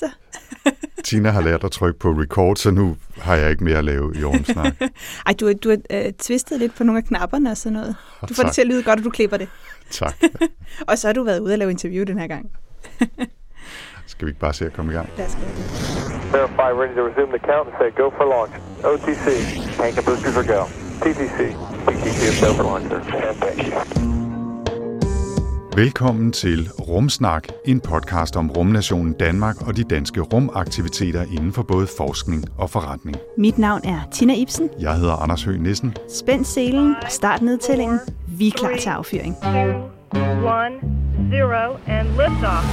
Så. Tina har lært at trykke på record, så nu har jeg ikke mere at lave i Ormsnak. Ej, du, du har uh, twistet lidt på nogle af knapperne og sådan noget. Du får det til at lyde godt, og du klipper det. Tak. og så har du været ude og lave interview den her gang. Skal vi ikke bare se at komme i gang? Lad os. Verify, ready to resume the count and say go for launch. OTC, tank and boosters are go. TTC, TTC is go for launch, thank you. Velkommen til Rumsnak, en podcast om rumnationen Danmark og de danske rumaktiviteter inden for både forskning og forretning. Mit navn er Tina Ibsen. Jeg hedder Anders Høgh Nissen. Spænd selen og start nedtællingen. Vi er klar til affyring. one, zero, and liftoff.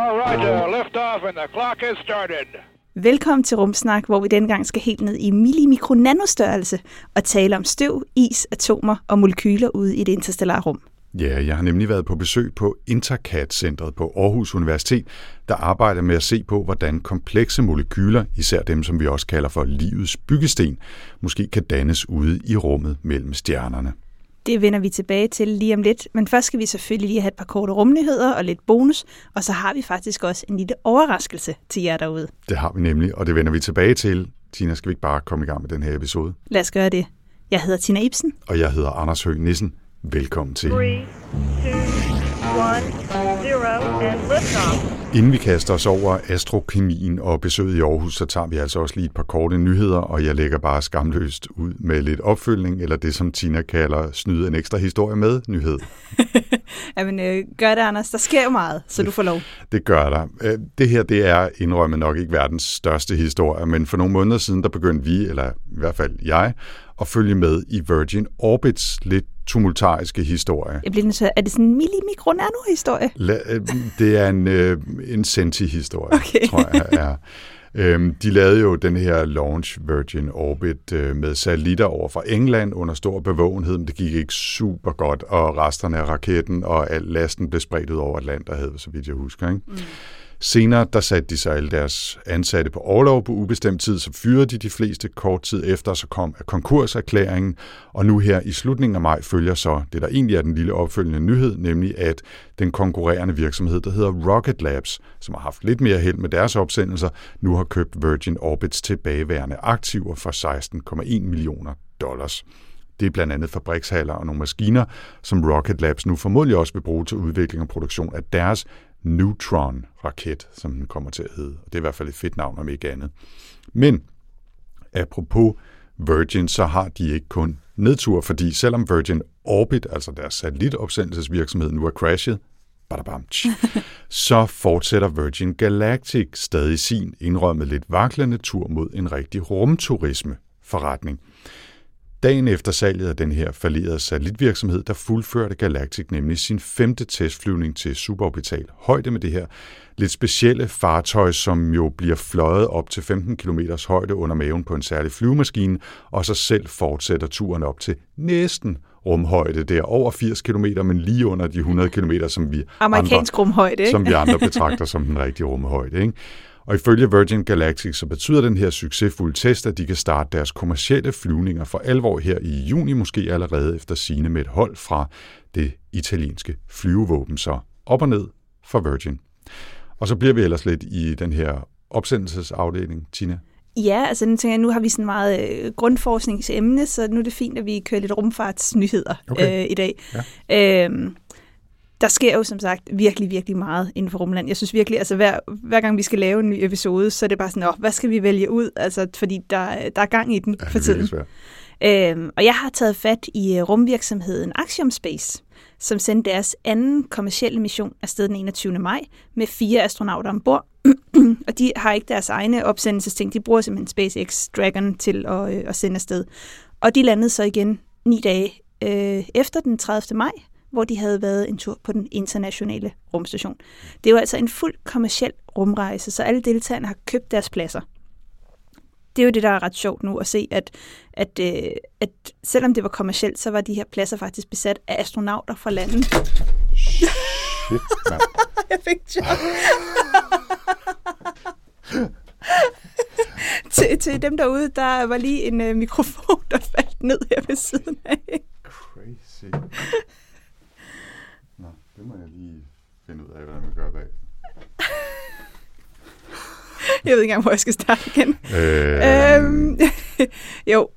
All right, uh, lift off and the clock has started. Velkommen til Rumsnak, hvor vi denne gang skal helt ned i millimikronanostørrelse og tale om støv, is, atomer og molekyler ude i det interstellare rum. Ja, jeg har nemlig været på besøg på Intercat-centret på Aarhus Universitet, der arbejder med at se på, hvordan komplekse molekyler, især dem, som vi også kalder for livets byggesten, måske kan dannes ude i rummet mellem stjernerne. Det vender vi tilbage til lige om lidt, men først skal vi selvfølgelig lige have et par korte rumnyheder og lidt bonus, og så har vi faktisk også en lille overraskelse til jer derude. Det har vi nemlig, og det vender vi tilbage til. Tina, skal vi ikke bare komme i gang med den her episode? Lad os gøre det. Jeg hedder Tina Ibsen. Og jeg hedder Anders Høgh Nissen. Velkommen til. Three, two, one, zero, and liftoff. Inden vi kaster os over astrokemien og besøget i Aarhus, så tager vi altså også lige et par korte nyheder, og jeg lægger bare skamløst ud med lidt opfølgning, eller det som Tina kalder snyde en ekstra historie med nyhed. Jamen, øh, gør det, Anders. Der sker jo meget, så du får lov. Det gør der. Øh, Det her, det er indrømmet nok ikke verdens største historie, men for nogle måneder siden, der begyndte vi, eller i hvert fald jeg, at følge med i Virgin Orbits lidt tumultariske historie. Jeg bliver at- Er det sådan en millimikronano-historie? Øh, det er en, øh, en senti-historie, Okay. tror jeg. Ja. Øhm, de lavede jo den her launch Virgin Orbit øh, med satellitter over fra England under stor bevågenhed, men det gik ikke super godt, og resterne af raketten og al lasten blev spredt ud over Atlanterhavet, så vidt jeg husker. Ikke? Mm. Senere, der satte de sig alle deres ansatte på overlov på ubestemt tid, så fyrede de de fleste kort tid efter, så kom konkurserklæringen, og nu her i slutningen af maj følger så det, der egentlig er den lille opfølgende nyhed, nemlig at den konkurrerende virksomhed, der hedder Rocket Labs, som har haft lidt mere held med deres opsendelser, nu har købt Virgin Orbits tilbageværende aktiver for 16,1 millioner dollars. Det er blandt andet fabrikshaller og nogle maskiner, som Rocket Labs nu formodentlig også vil bruge til udvikling og produktion af deres Neutron-raket, som den kommer til at hedde. Det er i hvert fald et fedt navn, om ikke andet. Men apropos Virgin, så har de ikke kun nedtur, fordi selvom Virgin Orbit, altså deres satellitopsendelsesvirksomhed, nu er crashet, så fortsætter Virgin Galactic stadig sin indrømmet lidt vaklende tur mod en rigtig rumturisme forretning. Dagen efter salget af den her falderede satellitvirksomhed, der fuldførte Galactic nemlig sin femte testflyvning til suborbital højde med det her lidt specielle fartøj, som jo bliver fløjet op til 15 km højde under maven på en særlig flyvemaskine, og så selv fortsætter turen op til næsten rumhøjde. Det er over 80 km, men lige under de 100 km, som vi Amerikansk andre, rumhøjde, ikke? som vi andre betragter som den rigtige rumhøjde. Ikke? Og ifølge Virgin Galactic, så betyder den her succesfulde test, at de kan starte deres kommercielle flyvninger for alvor her i juni, måske allerede efter sine med et hold fra det italienske flyvevåben, så op og ned for Virgin. Og så bliver vi ellers lidt i den her opsendelsesafdeling, Tina. Ja, altså nu tænker jeg, nu har vi sådan meget øh, grundforskningsemne, så nu er det fint, at vi kører lidt rumfartsnyheder Okay. øh, i dag. Ja. Øhm, der sker jo som sagt virkelig, virkelig meget inden for rumland. Jeg synes virkelig, altså hver, hver gang vi skal lave en ny episode, så er det bare sådan, Åh, hvad skal vi vælge ud? Altså, fordi der, der er gang i den Ja, for tiden. Øhm, og jeg har taget fat i øh, rumvirksomheden Axiom Space, som sendte deres anden kommercielle mission afsted den 21. maj med fire astronauter ombord. og de har ikke deres egne opsendelsesting. De bruger simpelthen SpaceX Dragon til at, øh, at sende afsted. Og de landede så igen ni dage øh, efter den 30. maj, hvor de havde været en tur på den internationale rumstation. Det er jo altså en fuld kommerciel rumrejse, så alle deltagerne har købt deres pladser det er jo det, der er ret sjovt nu at se, at, at, øh, at selvom det var kommercielt, så var de her pladser faktisk besat af astronauter fra landet. Shit. Jeg fik chok. til, til dem derude, der var lige en øh, mikrofon, der faldt ned her ved siden af. Crazy. Det må jeg lige finde ud af, hvordan vi gør bag. jeg ved ikke engang, hvor jeg skal starte igen. Øh, Øhm, jo.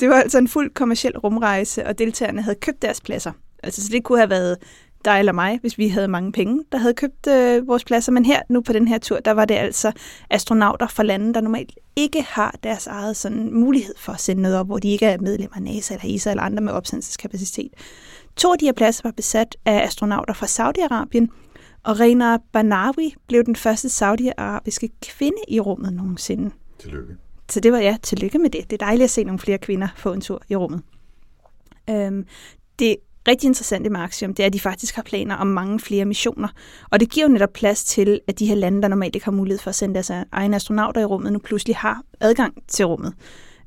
Det var altså en fuld kommersiel rumrejse, og deltagerne havde købt deres pladser. Altså, så det kunne have været dig eller mig, hvis vi havde mange penge, der havde købt øh, vores pladser. Men her, nu på den her tur, der var det altså astronauter fra lande, der normalt ikke har deres eget sådan, mulighed for at sende noget op, hvor de ikke er medlemmer af NASA eller ESA eller andre med opsendelseskapacitet. To af de her pladser var besat af astronauter fra Saudi-Arabien, og Rena Banawi blev den første saudiarabiske kvinde i rummet nogensinde. tillykke. Så det var ja, tillykke med det. Det er dejligt at se nogle flere kvinder få en tur i rummet. Øhm, det rigtig interessante med Axiom, det er, at de faktisk har planer om mange flere missioner. Og det giver jo netop plads til, at de her lande, der normalt ikke har mulighed for at sende deres egne astronauter i rummet, nu pludselig har adgang til rummet.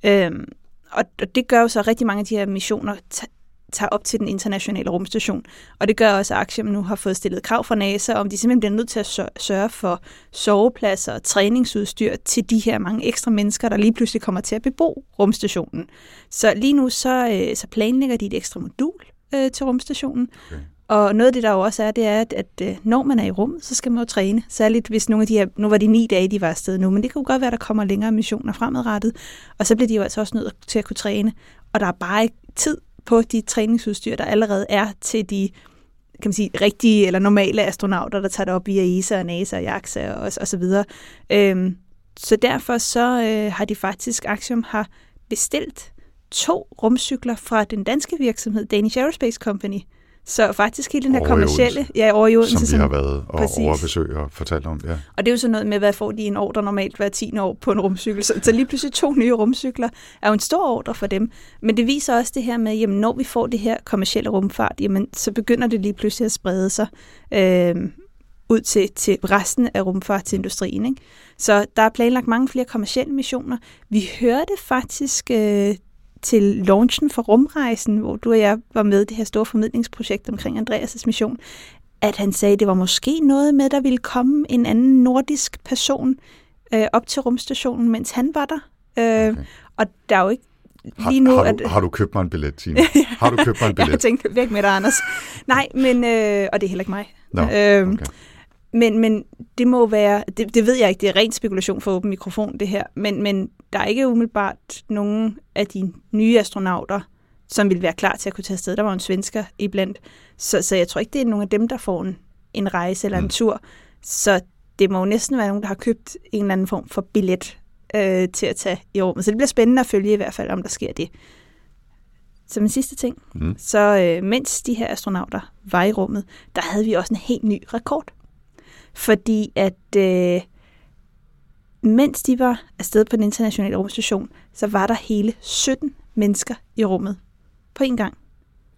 Øhm, og og det gør jo så, at rigtig mange af de her missioner tager op til den internationale rumstation. Og det gør også, at Axiom nu har fået stillet krav fra NASA, om de simpelthen bliver nødt til at sør- sørge for sovepladser og træningsudstyr til de her mange ekstra mennesker, der lige pludselig kommer til at bebo rumstationen. Så lige nu så, øh, så planlægger de et ekstra modul øh, til rumstationen. Okay. Og noget af det, der jo også er, det er, at, at øh, når man er i rummet, så skal man jo træne. Særligt hvis nogle af de her, nu var de ni dage, de var afsted nu, men det kan jo godt være, at der kommer længere missioner fremadrettet. Og så bliver de jo altså også nødt til at kunne træne. Og der er bare ikke tid på de træningsudstyr, der allerede er til de kan man sige, rigtige eller normale astronauter, der tager det op via ESA og NASA og JAXA og, og så videre. Øhm, så derfor så øh, har de faktisk, Axiom har bestilt to rumcykler fra den danske virksomhed Danish Aerospace Company. Så faktisk hele den her kommercielle, ja, over i Odense, Som vi har været og Præcis. overbesøg og fortalt om. Ja. og det er jo sådan noget med, hvad får de en ordre normalt hver 10 år på en rumcykel. Så, så lige pludselig to nye rumcykler er jo en stor ordre for dem. Men det viser også det her med, jamen når vi får det her kommercielle rumfart, jamen så begynder det lige pludselig at sprede sig øh, ud til, til resten af rumfartsindustrien. Ikke? Så der er planlagt mange flere kommercielle missioner. Vi hørte faktisk øh, til launchen for rumrejsen, hvor du og jeg var med i det her store formidlingsprojekt omkring Andreas' mission, at han sagde, at det var måske noget med, der ville komme en anden nordisk person øh, op til rumstationen, mens han var der. Øh, Okay. Og der er jo ikke Har, lige nu... har, at, du, har du købt mig en billet, Tine? Har du købt mig en jeg har billet? tænkt, væk med dig, Anders. Nej, men... Øh, og det er heller ikke mig. Nå, Øhm, okay. Men, men det må være, det, det ved jeg ikke, det er ren spekulation for åben mikrofon det her, men, men der er ikke umiddelbart nogen af de nye astronauter, som vil være klar til at kunne tage afsted. Der var en svensker iblandt, så, så jeg tror ikke, det er nogen af dem, der får en, en rejse eller en Mm. tur. Så det må jo næsten være nogen, der har købt en eller anden form for billet øh, til at tage i rummet. Så det bliver spændende at følge i hvert fald, om der sker det. Som en sidste ting, Mm. så øh, mens de her astronauter var i rummet, der havde vi også en helt ny rekord. Fordi at øh, mens de var afsted på den internationale rumstation, så var der hele 17 mennesker i rummet på en gang.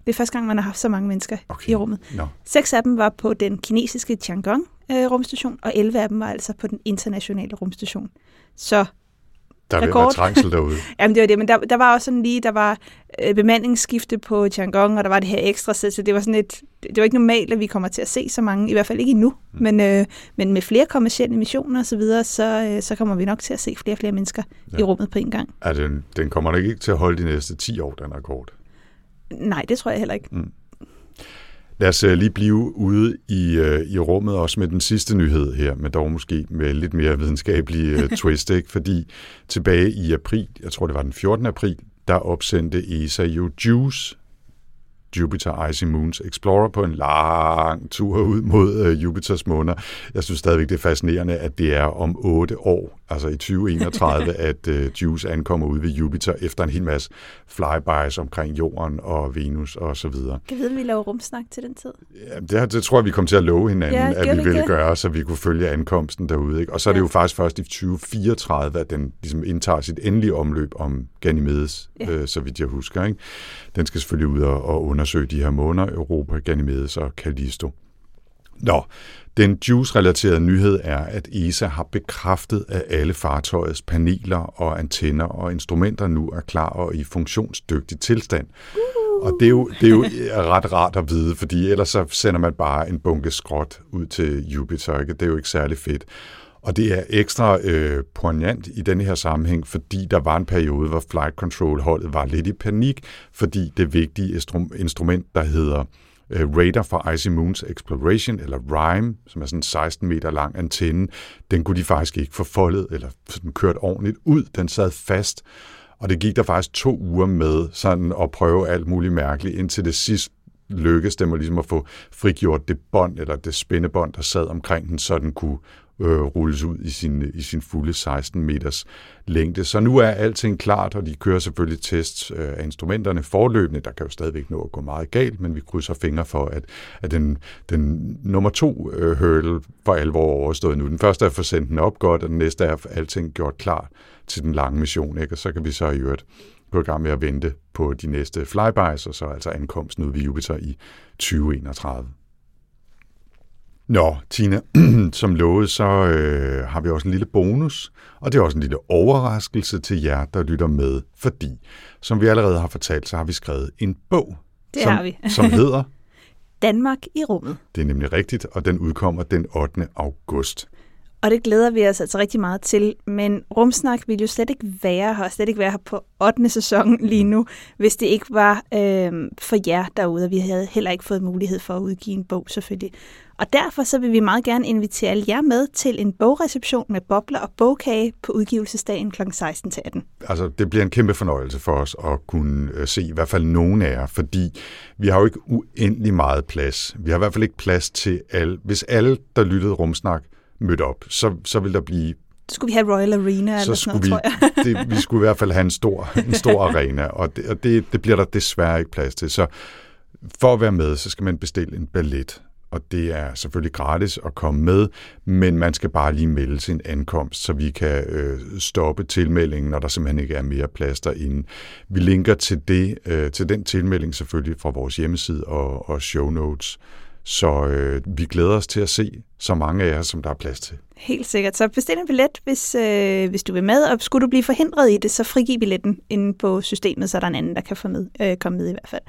Det er første gang, man har haft så mange mennesker Okay. i rummet. Nå. Seks af dem var på den kinesiske Tiangong øh, rumstation, og 11 af dem var altså på den internationale rumstation. Så Der vil Rekord. være trængsel derude. Jamen det var det, men der, der var også sådan lige, der var øh, bemandingsskifte på Tiangong, og der var det her ekstra sæt, så det var sådan et, det var ikke normalt, at vi kommer til at se så mange, i hvert fald ikke endnu, mm. men, øh, men med flere kommersielle missioner og så videre, så, øh, så kommer vi nok til at se flere og flere mennesker ja. i Ja. rummet på en gang. Er den, den kommer nok ikke til at holde de næste 10 år, den rekord. Nej, det tror jeg heller ikke. Lad os uh, lige blive ude i, uh, i rummet også med den sidste nyhed her, men dog måske med lidt mere videnskabelig uh, twist, ikke? fordi tilbage i april, jeg tror det var den 14. april, der opsendte ESA jo JUICE, Jupiter Icy Moons Explorer, på en lang tur ud mod uh, Jupiters måner. Jeg synes stadigvæk, det er fascinerende, at det er om otte år, altså i 2031, at uh, JUICE ankommer ud ved Jupiter efter en hel masse flybys omkring Jorden og Venus og så videre. Kan vi vide, at vi laver rumsnak til den tid? Ja, det, det tror jeg, vi kom til at love hinanden, Ja, at vi vi ville det? gøre, så vi kunne følge ankomsten derude. Ikke? Og så er det Ja. jo faktisk først i 2034, at den ligesom indtager sit endelige omløb om Ganymedes, Ja. øh, så vidt jeg husker. Ikke? Den skal selvfølgelig ud og, og undersøge de her måner, Europa, Ganymedes og Callisto. Nå, den JUICE-relaterede nyhed er, at ESA har bekræftet, at alle fartøjets paneler og antenner og instrumenter nu er klar og i funktionsdygtig tilstand. Og det er, jo, det er jo ret rart at vide, fordi ellers så sender man bare en bunke skråt ud til Jupiter. Ikke? Det er jo ikke særlig fedt. Og det er ekstra øh, poignant i denne her sammenhæng, fordi der var en periode, hvor Flight Control-holdet var lidt i panik, fordi det vigtige instrument, der hedder øh, radar for Icy Moons Exploration, eller RIME, som er sådan en 16 meter lang antenne, den kunne de faktisk ikke få foldet eller sådan kørt ordentligt ud. Den sad fast, og det gik der faktisk to uger med sådan at prøve alt muligt mærkeligt, indtil det sidst lykkedes dem at, ligesom at få frigjort det bånd, eller det spændebånd, der sad omkring den, så den kunne øh, rulles ud i sin, i sin fulde 16 meters længde. Så nu er alting klart, og de kører selvfølgelig tests øh, af instrumenterne forløbende. Der kan jo stadigvæk nå at gå meget galt, men vi krydser fingre for, at, at den, den nummer to øh, hurdle for alvor overstået nu. Den første er at få sendt den op godt, og den næste er at alting gjort klar til den lange mission. Ikke? Og så kan vi så i øvrigt gå i gang med at vente på de næste flybys, og så altså ankomsten ud ved Jupiter i 2031. Nå, Tina, som lovet, så øh, har vi også en lille bonus, og det er også en lille overraskelse til jer, der lytter med, fordi, som vi allerede har fortalt, så har vi skrevet en bog, Det som, har vi. som hedder, Danmark i rummet. det er nemlig rigtigt, og den udkommer den 8. august. Og det glæder vi os altså rigtig meget til. Men Rumsnak ville jo slet ikke være her, slet ikke være her på 8. sæson lige nu, hvis det ikke var øh, for jer derude, og vi havde heller ikke fået mulighed for at udgive en bog selvfølgelig. Og derfor så vil vi meget gerne invitere alle jer med til en bogreception med bobler og bogkage på udgivelsesdagen kl. 16-18. Altså, det bliver en kæmpe fornøjelse for os at kunne øh, se i hvert fald nogen af jer, fordi vi har jo ikke uendelig meget plads. Vi har i hvert fald ikke plads til alle. Hvis alle, der lyttede rumsnak, mødte op, så, så vil der blive Så skulle vi have Royal Arena så eller sådan noget, vi, tror jeg. det, vi skulle i hvert fald have en stor, en stor arena, og, det, og det, det bliver der desværre ikke plads til. Så for at være med, så skal man bestille en ballet, og det er selvfølgelig gratis at komme med, men man skal bare lige melde sin ankomst, så vi kan øh, stoppe tilmeldingen, når der simpelthen ikke er mere plads derinde. Vi linker til, det, øh, til den tilmelding selvfølgelig fra vores hjemmeside og, og show notes, så øh, vi glæder os til at se så mange af jer, som der er plads til. Helt sikkert. Så bestil en billet, hvis, øh, hvis du vil med, og skulle du blive forhindret i det, så frigiv billetten inde på systemet, så er der en anden, der kan få med, øh, komme med i hvert fald.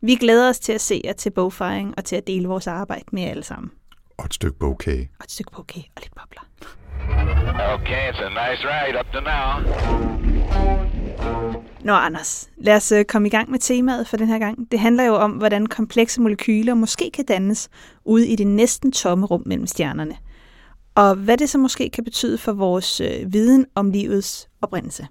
Vi glæder os til at se jer til bogfejring og til at dele vores arbejde med jer alle sammen. Og et stykke bogkage. Og et stykke bogkage og lidt bobler. Okay, it's a nice ride up to now. Nå, Anders, lad os øh, komme i gang med temaet for den her gang. Det handler jo om, hvordan komplekse molekyler måske kan dannes ude i det næsten tomme rum mellem stjernerne. Og hvad det så måske kan betyde for vores øh, viden om livets oprindelse.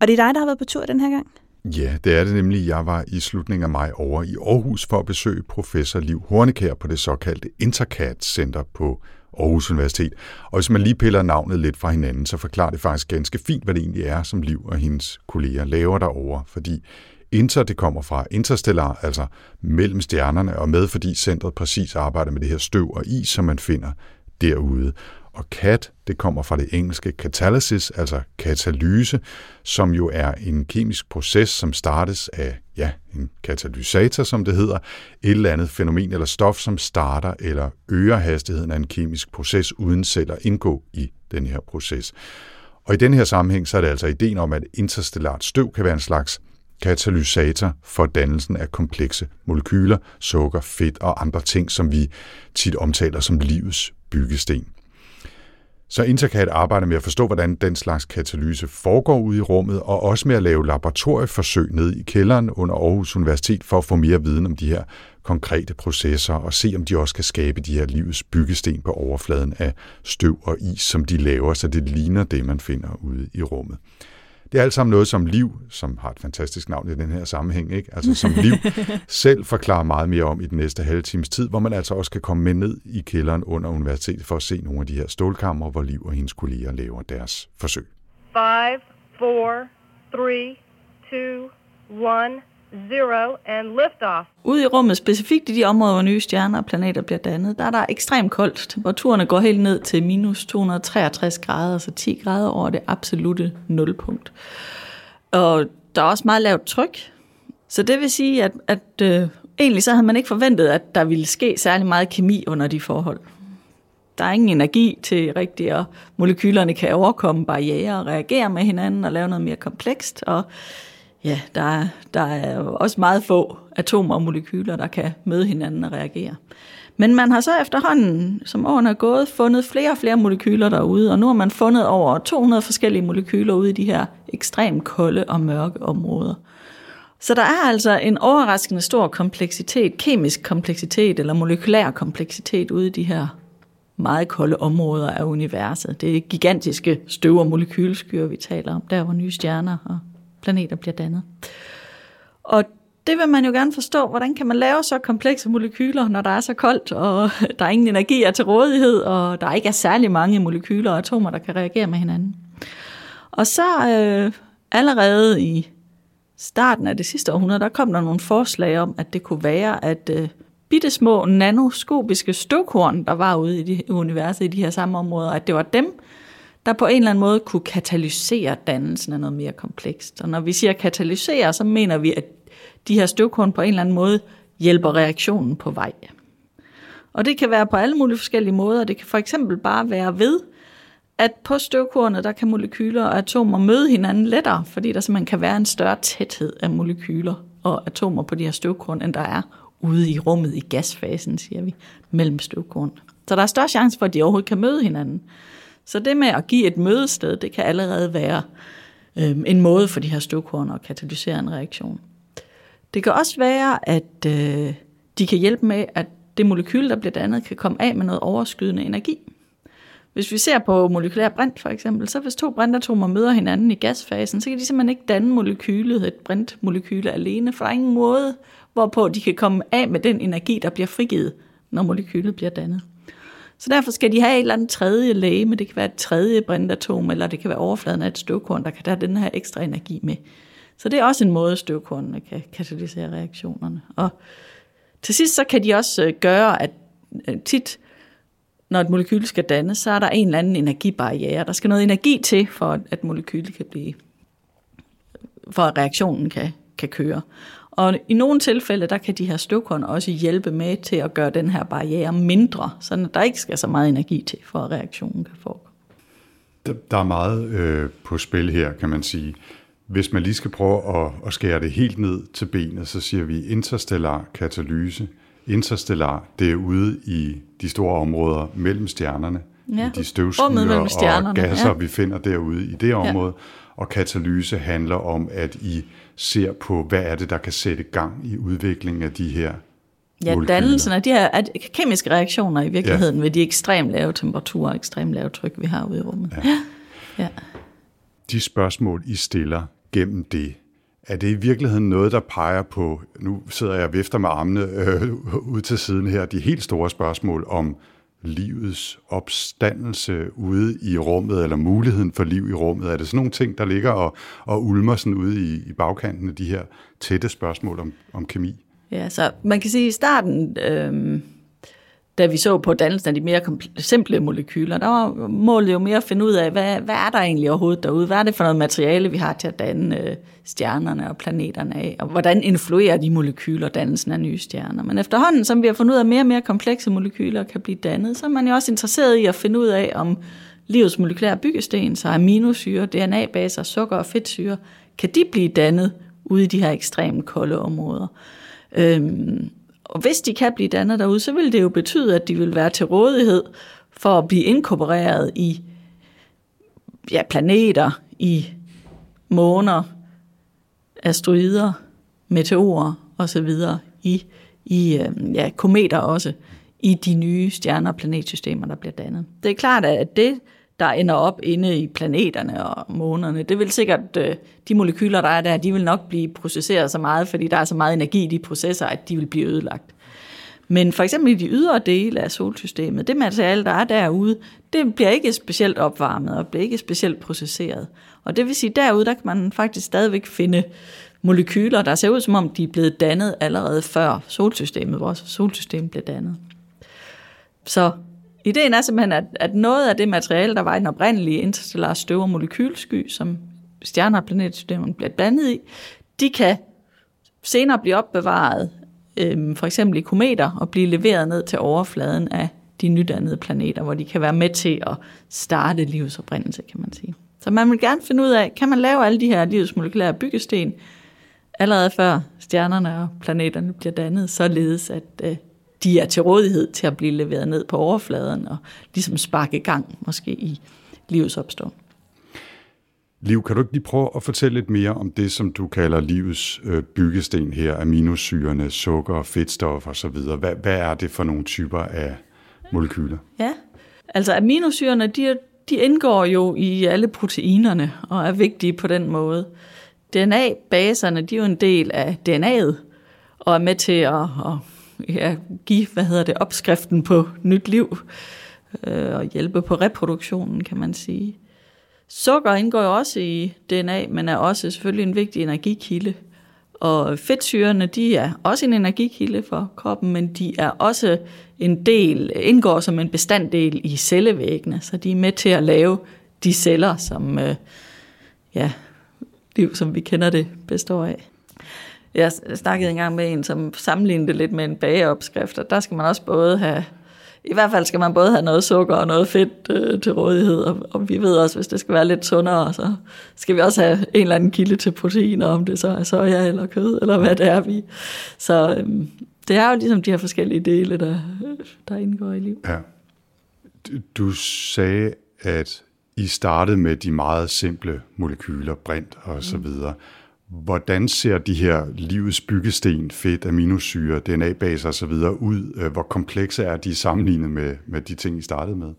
Og det er dig, der har været på tur den her gang? Ja, det er det nemlig. Jeg var i slutningen af maj over i Aarhus for at besøge professor Liv Hornekær på det såkaldte Intercat Center på Aarhus Universitet. Og hvis man lige piller navnet lidt fra hinanden, så forklarer det faktisk ganske fint, hvad det egentlig er, som Liv og hendes kolleger laver derovre. Fordi Inter, det kommer fra interstellar, altså mellem stjernerne, og med fordi centret præcis arbejder med det her støv og is, som man finder derude. Og CAT, det kommer fra det engelske catalysis, altså katalyse, som jo er en kemisk proces, som startes af ja, en katalysator, som det hedder, et eller andet fænomen eller stof, som starter eller øger hastigheden af en kemisk proces, uden selv at indgå i den her proces. Og i den her sammenhæng, så er det altså ideen om, at interstellart støv kan være en slags katalysator for dannelsen af komplekse molekyler, sukker, fedt og andre ting, som vi tit omtaler som livets byggesten. Så Intercat arbejder med at forstå, hvordan den slags katalyse foregår ude i rummet, og også med at lave laboratorieforsøg ned i kælderen under Aarhus Universitet for at få mere viden om de her konkrete processer og se, om de også kan skabe de her livets byggesten på overfladen af støv og is, som de laver, så det ligner det, man finder ude i rummet. Det er alt sammen noget, som Liv, som har et fantastisk navn i den her sammenhæng, ikke? altså som Liv selv forklarer meget mere om i den næste halve times tid, hvor man altså også kan komme med ned i kælderen under universitetet for at se nogle af de her stålkammer, hvor Liv og hendes kolleger laver deres forsøg. Five, four, three, two, one, zero, and liftoff. Ude i rummet, specifikt i de områder, hvor nye stjerner og planeter bliver dannet, der er der ekstremt koldt. Temperaturerne går helt ned til minus 263 grader, altså så 10 grader over det absolute nulpunkt. Og der er også meget lavt tryk. Så det vil sige, at, at øh, egentlig så havde man ikke forventet, at der ville ske særlig meget kemi under de forhold. Der er ingen energi til rigtigt, og molekylerne kan overkomme barriere og reagere med hinanden og lave noget mere komplekst. Og ja, der er, der er også meget få atomer og molekyler, der kan møde hinanden og reagere. Men man har så efterhånden, som årene er gået, fundet flere og flere molekyler derude, og nu har man fundet over 200 forskellige molekyler ude i de her ekstremt kolde og mørke områder. Så der er altså en overraskende stor kompleksitet, kemisk kompleksitet eller molekylær kompleksitet ude i de her meget kolde områder af universet. Det er gigantiske støv- og molekylskyer, vi taler om, der hvor nye stjerner og planeter bliver dannet. Og det vil man jo gerne forstå, hvordan kan man lave så komplekse molekyler, når der er så koldt, og der er ingen energi er til rådighed, og der ikke er særlig mange molekyler og atomer, der kan reagere med hinanden. Og så øh, allerede i starten af det sidste århundrede, der kom der nogle forslag om, at det kunne være, at øh, bitte små nanoskopiske støvkorn, der var ude i de, universet i de her samme områder, at det var dem, der på en eller anden måde kunne katalysere dannelsen af noget mere komplekst. Og når vi siger katalysere, så mener vi, at de her støvkorn på en eller anden måde hjælper reaktionen på vej. Og det kan være på alle mulige forskellige måder. Det kan for eksempel bare være ved, at på støvkornet, der kan molekyler og atomer møde hinanden lettere, fordi der simpelthen kan være en større tæthed af molekyler og atomer på de her støvkorn, end der er ude i rummet i gasfasen, siger vi, mellem støvkorn. Så der er større chance for, at de overhovedet kan møde hinanden. Så det med at give et mødested, det kan allerede være øh, en måde for de her støvkorn at katalysere en reaktion. Det kan også være, at øh, de kan hjælpe med, at det molekyl, der bliver dannet, kan komme af med noget overskydende energi. Hvis vi ser på molekylær brint for eksempel, så hvis to brintatomer møder hinanden i gasfasen, så kan de simpelthen ikke danne molekylet, et brintmolekyle alene, for der er ingen måde, hvorpå de kan komme af med den energi, der bliver frigivet, når molekylet bliver dannet. Så derfor skal de have et eller andet tredje læge, men det kan være et tredje brintatom, eller det kan være overfladen af et støvkorn, der kan have den her ekstra energi med. Så det er også en måde, støvkornene kan katalysere reaktionerne. Og til sidst så kan de også øh, gøre, at øh, tit, når et molekyl skal dannes, så er der en eller anden energibarriere. Der skal noget energi til, for at molekylet kan blive, for at reaktionen kan, kan køre. Og i nogle tilfælde, der kan de her støvkorn også hjælpe med til at gøre den her barriere mindre, så der ikke skal så meget energi til, for at reaktionen kan foregå. Der er meget øh, på spil her, kan man sige. Hvis man lige skal prøve at, at skære det helt ned til benet, så siger vi interstellar katalyse. Interstellar, det er ude i de store områder mellem stjernerne, ja. i de støvskyer og gasser, ja. vi finder derude i det område. Ja. Og katalyse handler om, at I ser på, hvad er det, der kan sætte gang i udviklingen af de her Ja, molekyler. dannelsen af de her af kemiske reaktioner i virkeligheden ja. ved de ekstremt lave temperaturer og ekstremt lave tryk, vi har ude i rummet. Ja. Ja. De spørgsmål, I stiller, gennem det? Er det i virkeligheden noget, der peger på, nu sidder jeg og vifter med armene øh, ud til siden her, de helt store spørgsmål om livets opstandelse ude i rummet, eller muligheden for liv i rummet? Er det sådan nogle ting, der ligger og, og ulmer sådan ude i, i bagkanten af de her tætte spørgsmål om, om kemi? Ja, så man kan sige, at i starten... Øh da vi så på dannelsen af de mere simple molekyler, der var målet jo mere at finde ud af, hvad, hvad er der egentlig overhovedet derude? Hvad er det for noget materiale, vi har til at danne øh, stjernerne og planeterne af? Og hvordan influerer de molekyler dannelsen af nye stjerner? Men efterhånden, som vi har fundet ud af, at mere og mere komplekse molekyler kan blive dannet, så er man jo også interesseret i at finde ud af, om livets molekylære byggesten, så aminosyre, DNA-baser, sukker og fedtsyre, kan de blive dannet ude i de her ekstremt kolde områder? Øhm, og hvis de kan blive dannet derude, så vil det jo betyde, at de vil være til rådighed for at blive inkorporeret i ja, planeter, i måner, asteroider, meteorer osv., i, i øh, ja, kometer også, i de nye stjerner og planetsystemer, der bliver dannet. Det er klart, at det, der ender op inde i planeterne og månerne. Det vil sikkert, øh, de molekyler, der er der, de vil nok blive processeret så meget, fordi der er så meget energi i de processer, at de vil blive ødelagt. Men for eksempel i de ydre dele af solsystemet, det materiale, der er derude, det bliver ikke specielt opvarmet og bliver ikke specielt processeret. Og det vil sige, derude, der kan man faktisk stadigvæk finde molekyler, der ser ud som om, de er blevet dannet allerede før solsystemet, vores solsystem blev dannet. Så Ideen er simpelthen, at, at noget af det materiale, der var i den oprindelige interstellare støv- og molekylsky, som stjerner og planetsystemerne bliver blandet i, de kan senere blive opbevaret, øh, for eksempel i kometer, og blive leveret ned til overfladen af de nydannede planeter, hvor de kan være med til at starte livets oprindelse, kan man sige. Så man vil gerne finde ud af, kan man lave alle de her livets molekylære byggesten, allerede før stjernerne og planeterne bliver dannet, således at øh, de er til rådighed til at blive leveret ned på overfladen og ligesom sparke gang måske i livets opstår. Liv, kan du ikke lige prøve at fortælle lidt mere om det, som du kalder livets øh, byggesten her, aminosyrene, sukker, fedtstoffer osv.? Hvad, hvad er det for nogle typer af molekyler? Ja, altså aminosyrene, de, de indgår jo i alle proteinerne og er vigtige på den måde. DNA-baserne, de er jo en del af DNA'et og er med til at, at ja, give, hvad hedder det, opskriften på nyt liv øh, og hjælpe på reproduktionen, kan man sige. Sukker indgår jo også i DNA, men er også selvfølgelig en vigtig energikilde. Og fedtsyrene, de er også en energikilde for kroppen, men de er også en del, indgår som en bestanddel i cellevæggene, så de er med til at lave de celler, som øh, ja, liv, som vi kender det, består af. Jeg snakkede engang med en, som sammenlignede det lidt med en bageopskrift, og der skal man også både have, i hvert fald skal man både have noget sukker og noget fedt øh, til rådighed, og, og vi ved også, hvis det skal være lidt sundere, så skal vi også have en eller anden kilde til proteiner, om det så er soja eller kød, eller hvad det er vi. Så øhm, det er jo ligesom de her forskellige dele, der, der indgår i liv. Ja. Du- sagde, at I startede med de meget simple molekyler, brint og så videre. Hvordan ser de her livets byggesten, fedt, aminosyre, DNA-baser og så videre ud? Øh, hvor komplekse er de sammenlignet med, med de ting, I startede med?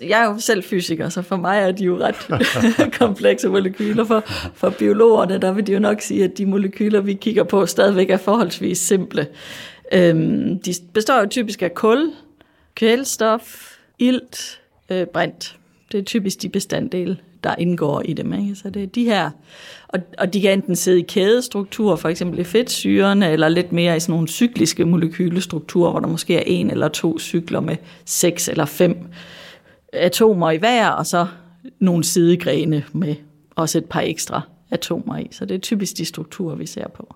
Jeg er jo selv fysiker, så for mig er de jo ret komplekse molekyler. For, for biologerne, der vil de jo nok sige, at de molekyler, vi kigger på, stadigvæk er forholdsvis simple. Øhm, de består jo typisk af kul, kvælstof, ilt, øh, brint. Det er typisk de bestanddele, der indgår i dem. Ikke? Så det er de her, og, og de kan enten sidde i kædestruktur, for eksempel i fedtsyrene, eller lidt mere i sådan nogle cykliske molekylestrukturer, hvor der måske er en eller to cykler med seks eller fem atomer i hver, og så nogle sidegrene med også et par ekstra atomer i. Så det er typisk de strukturer, vi ser på.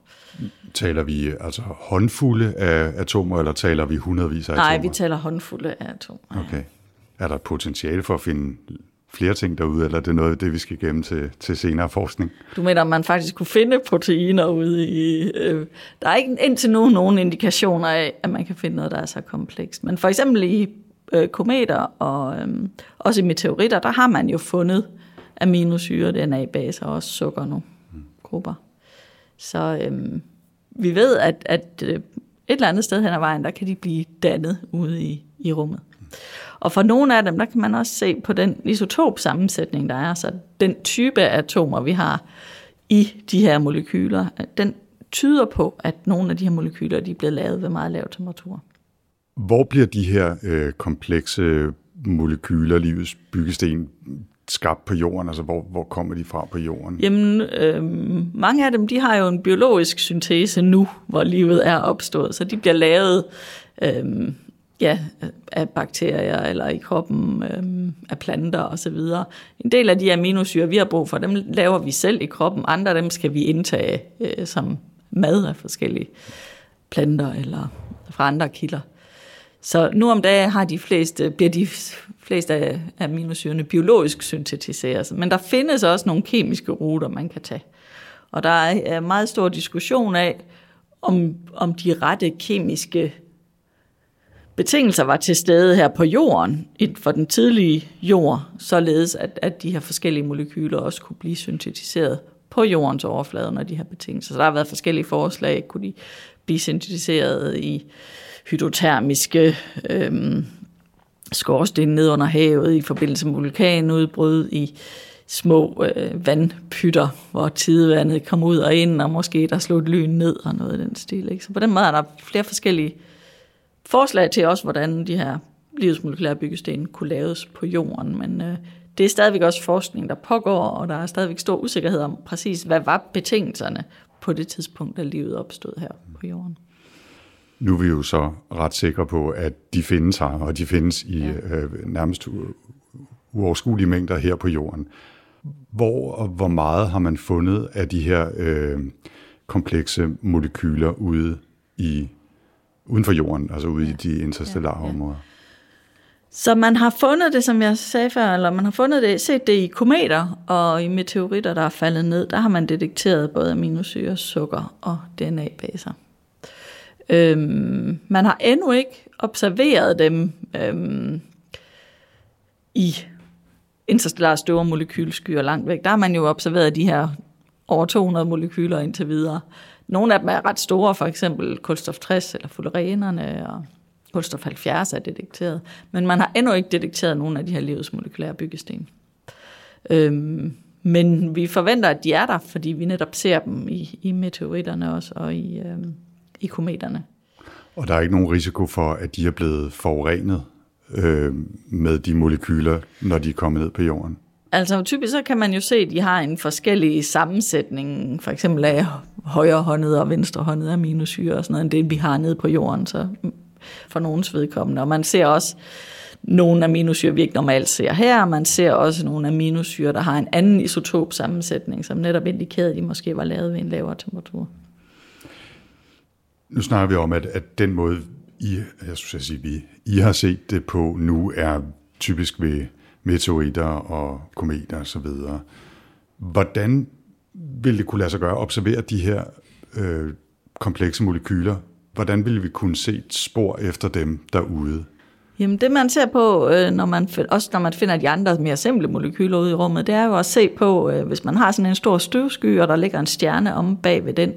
Taler vi altså håndfulde af atomer, eller taler vi hundredvis af Nej, atomer? vi taler håndfulde af atomer. Okay. Er der potentiale for at finde flere ting derude, eller det er noget af det, vi skal gemme til, til senere forskning? Du mener, at man faktisk kunne finde proteiner ude i... Øh, der er ikke indtil nu nogen indikationer af, at man kan finde noget, der er så komplekst. Men for eksempel i øh, kometer og øh, også i meteoritter, der har man jo fundet aminosyre, DNA-baser og også sukker nu, grupper. Så øh, vi ved, at, at øh, et eller andet sted hen ad vejen, der kan de blive dannet ude i, i rummet. Og for nogle af dem, der kan man også se på den isotopsammensætning, der er, så den type af atomer, vi har i de her molekyler, den tyder på, at nogle af de her molekyler, de er blevet lavet ved meget lav temperatur. Hvor bliver de her øh, komplekse molekyler, livets byggesten, skabt på jorden? Altså, hvor, hvor kommer de fra på jorden? Jamen, øh, mange af dem, de har jo en biologisk syntese nu, hvor livet er opstået, så de bliver lavet øh, ja, af bakterier eller i kroppen øh, af planter osv. En del af de aminosyre, vi har brug for, dem laver vi selv i kroppen. Andre af dem skal vi indtage øh, som mad af forskellige planter eller fra andre kilder. Så nu om dagen har de fleste, bliver de fleste af aminosyrene biologisk syntetiseret. Men der findes også nogle kemiske ruter, man kan tage. Og der er meget stor diskussion af, om, om de rette kemiske betingelser var til stede her på jorden, for den tidlige jord, således at, at de her forskellige molekyler også kunne blive syntetiseret på jordens overflade under de her betingelser. Så der har været forskellige forslag. Kunne de blive syntetiseret i hydrotermiske øhm, skorsten ned under havet i forbindelse med vulkanudbrud i små øh, vandpytter, hvor tidevandet kom ud og ind, og måske der slog et lyn ned og noget af den stil. Ikke? Så på den måde er der flere forskellige forslag til også, hvordan de her livsmolekylære byggesten kunne laves på jorden, men øh, det er stadigvæk også forskning, der pågår, og der er stadigvæk stor usikkerhed om præcis, hvad var betingelserne på det tidspunkt, da livet opstod her på jorden. Nu er vi jo så ret sikre på, at de findes her, og de findes i ja. øh, nærmest uoverskuelige mængder her på jorden. Hvor og hvor meget har man fundet af de her øh, komplekse molekyler ude i uden for jorden, altså ude ja. i de interstellare ja, ja. områder? Så man har fundet det, som jeg sagde før, eller man har fundet det, set det i kometer og i meteoritter, der er faldet ned. Der har man detekteret både aminosyre, sukker og DNA-baser. Øhm, man har endnu ikke observeret dem øhm, i interstellare store molekylskyer langt væk. Der har man jo observeret de her over 200 molekyler indtil videre. Nogle af dem er ret store, for eksempel kulstof 60 eller fullerenerne, og kulstof 70 er detekteret. Men man har endnu ikke detekteret nogen af de her livets molekylære byggesten. Øhm, men vi forventer, at de er der, fordi vi netop ser dem i, i meteoritterne også, og i, øhm, i kometerne. Og der er ikke nogen risiko for, at de er blevet forurenet øh, med de molekyler, når de er kommet ned på jorden? Altså typisk så kan man jo se, at de har en forskellig sammensætning, for eksempel af højrehåndet og venstrehåndet aminosyre og sådan noget, end det vi har nede på jorden, så for nogens vedkommende. Og man ser også nogle aminosyre, vi ikke normalt ser her. Man ser også nogle aminosyre, der har en anden isotop sammensætning, som netop indikerede, at de måske var lavet ved en lavere temperatur. Nu snakker vi om, at, at den måde, I, jeg skulle sige, vi, I har set det på nu, er typisk ved meteoritter og kometer osv. Hvordan ville det kunne lade sig gøre at observere de her øh, komplekse molekyler? Hvordan vil vi kunne se et spor efter dem derude? Jamen det man ser på, øh, når man, også når man finder de andre mere simple molekyler ude i rummet, det er jo at se på, øh, hvis man har sådan en stor støvsky, og der ligger en stjerne om bag ved den,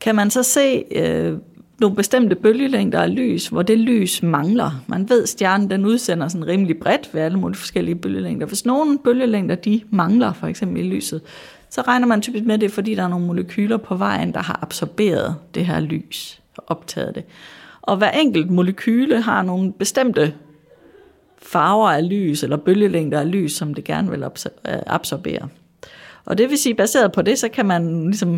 kan man så se øh, nogle bestemte bølgelængder af lys, hvor det lys mangler. Man ved, at stjernen den udsender sådan rimelig bredt ved alle mulige forskellige bølgelængder. Hvis nogle bølgelængder de mangler, for eksempel i lyset, så regner man typisk med det, fordi der er nogle molekyler på vejen, der har absorberet det her lys og optaget det. Og hver enkelt molekyle har nogle bestemte farver af lys eller bølgelængder af lys, som det gerne vil øh, absorbere. Og det vil sige, baseret på det, så kan man ligesom,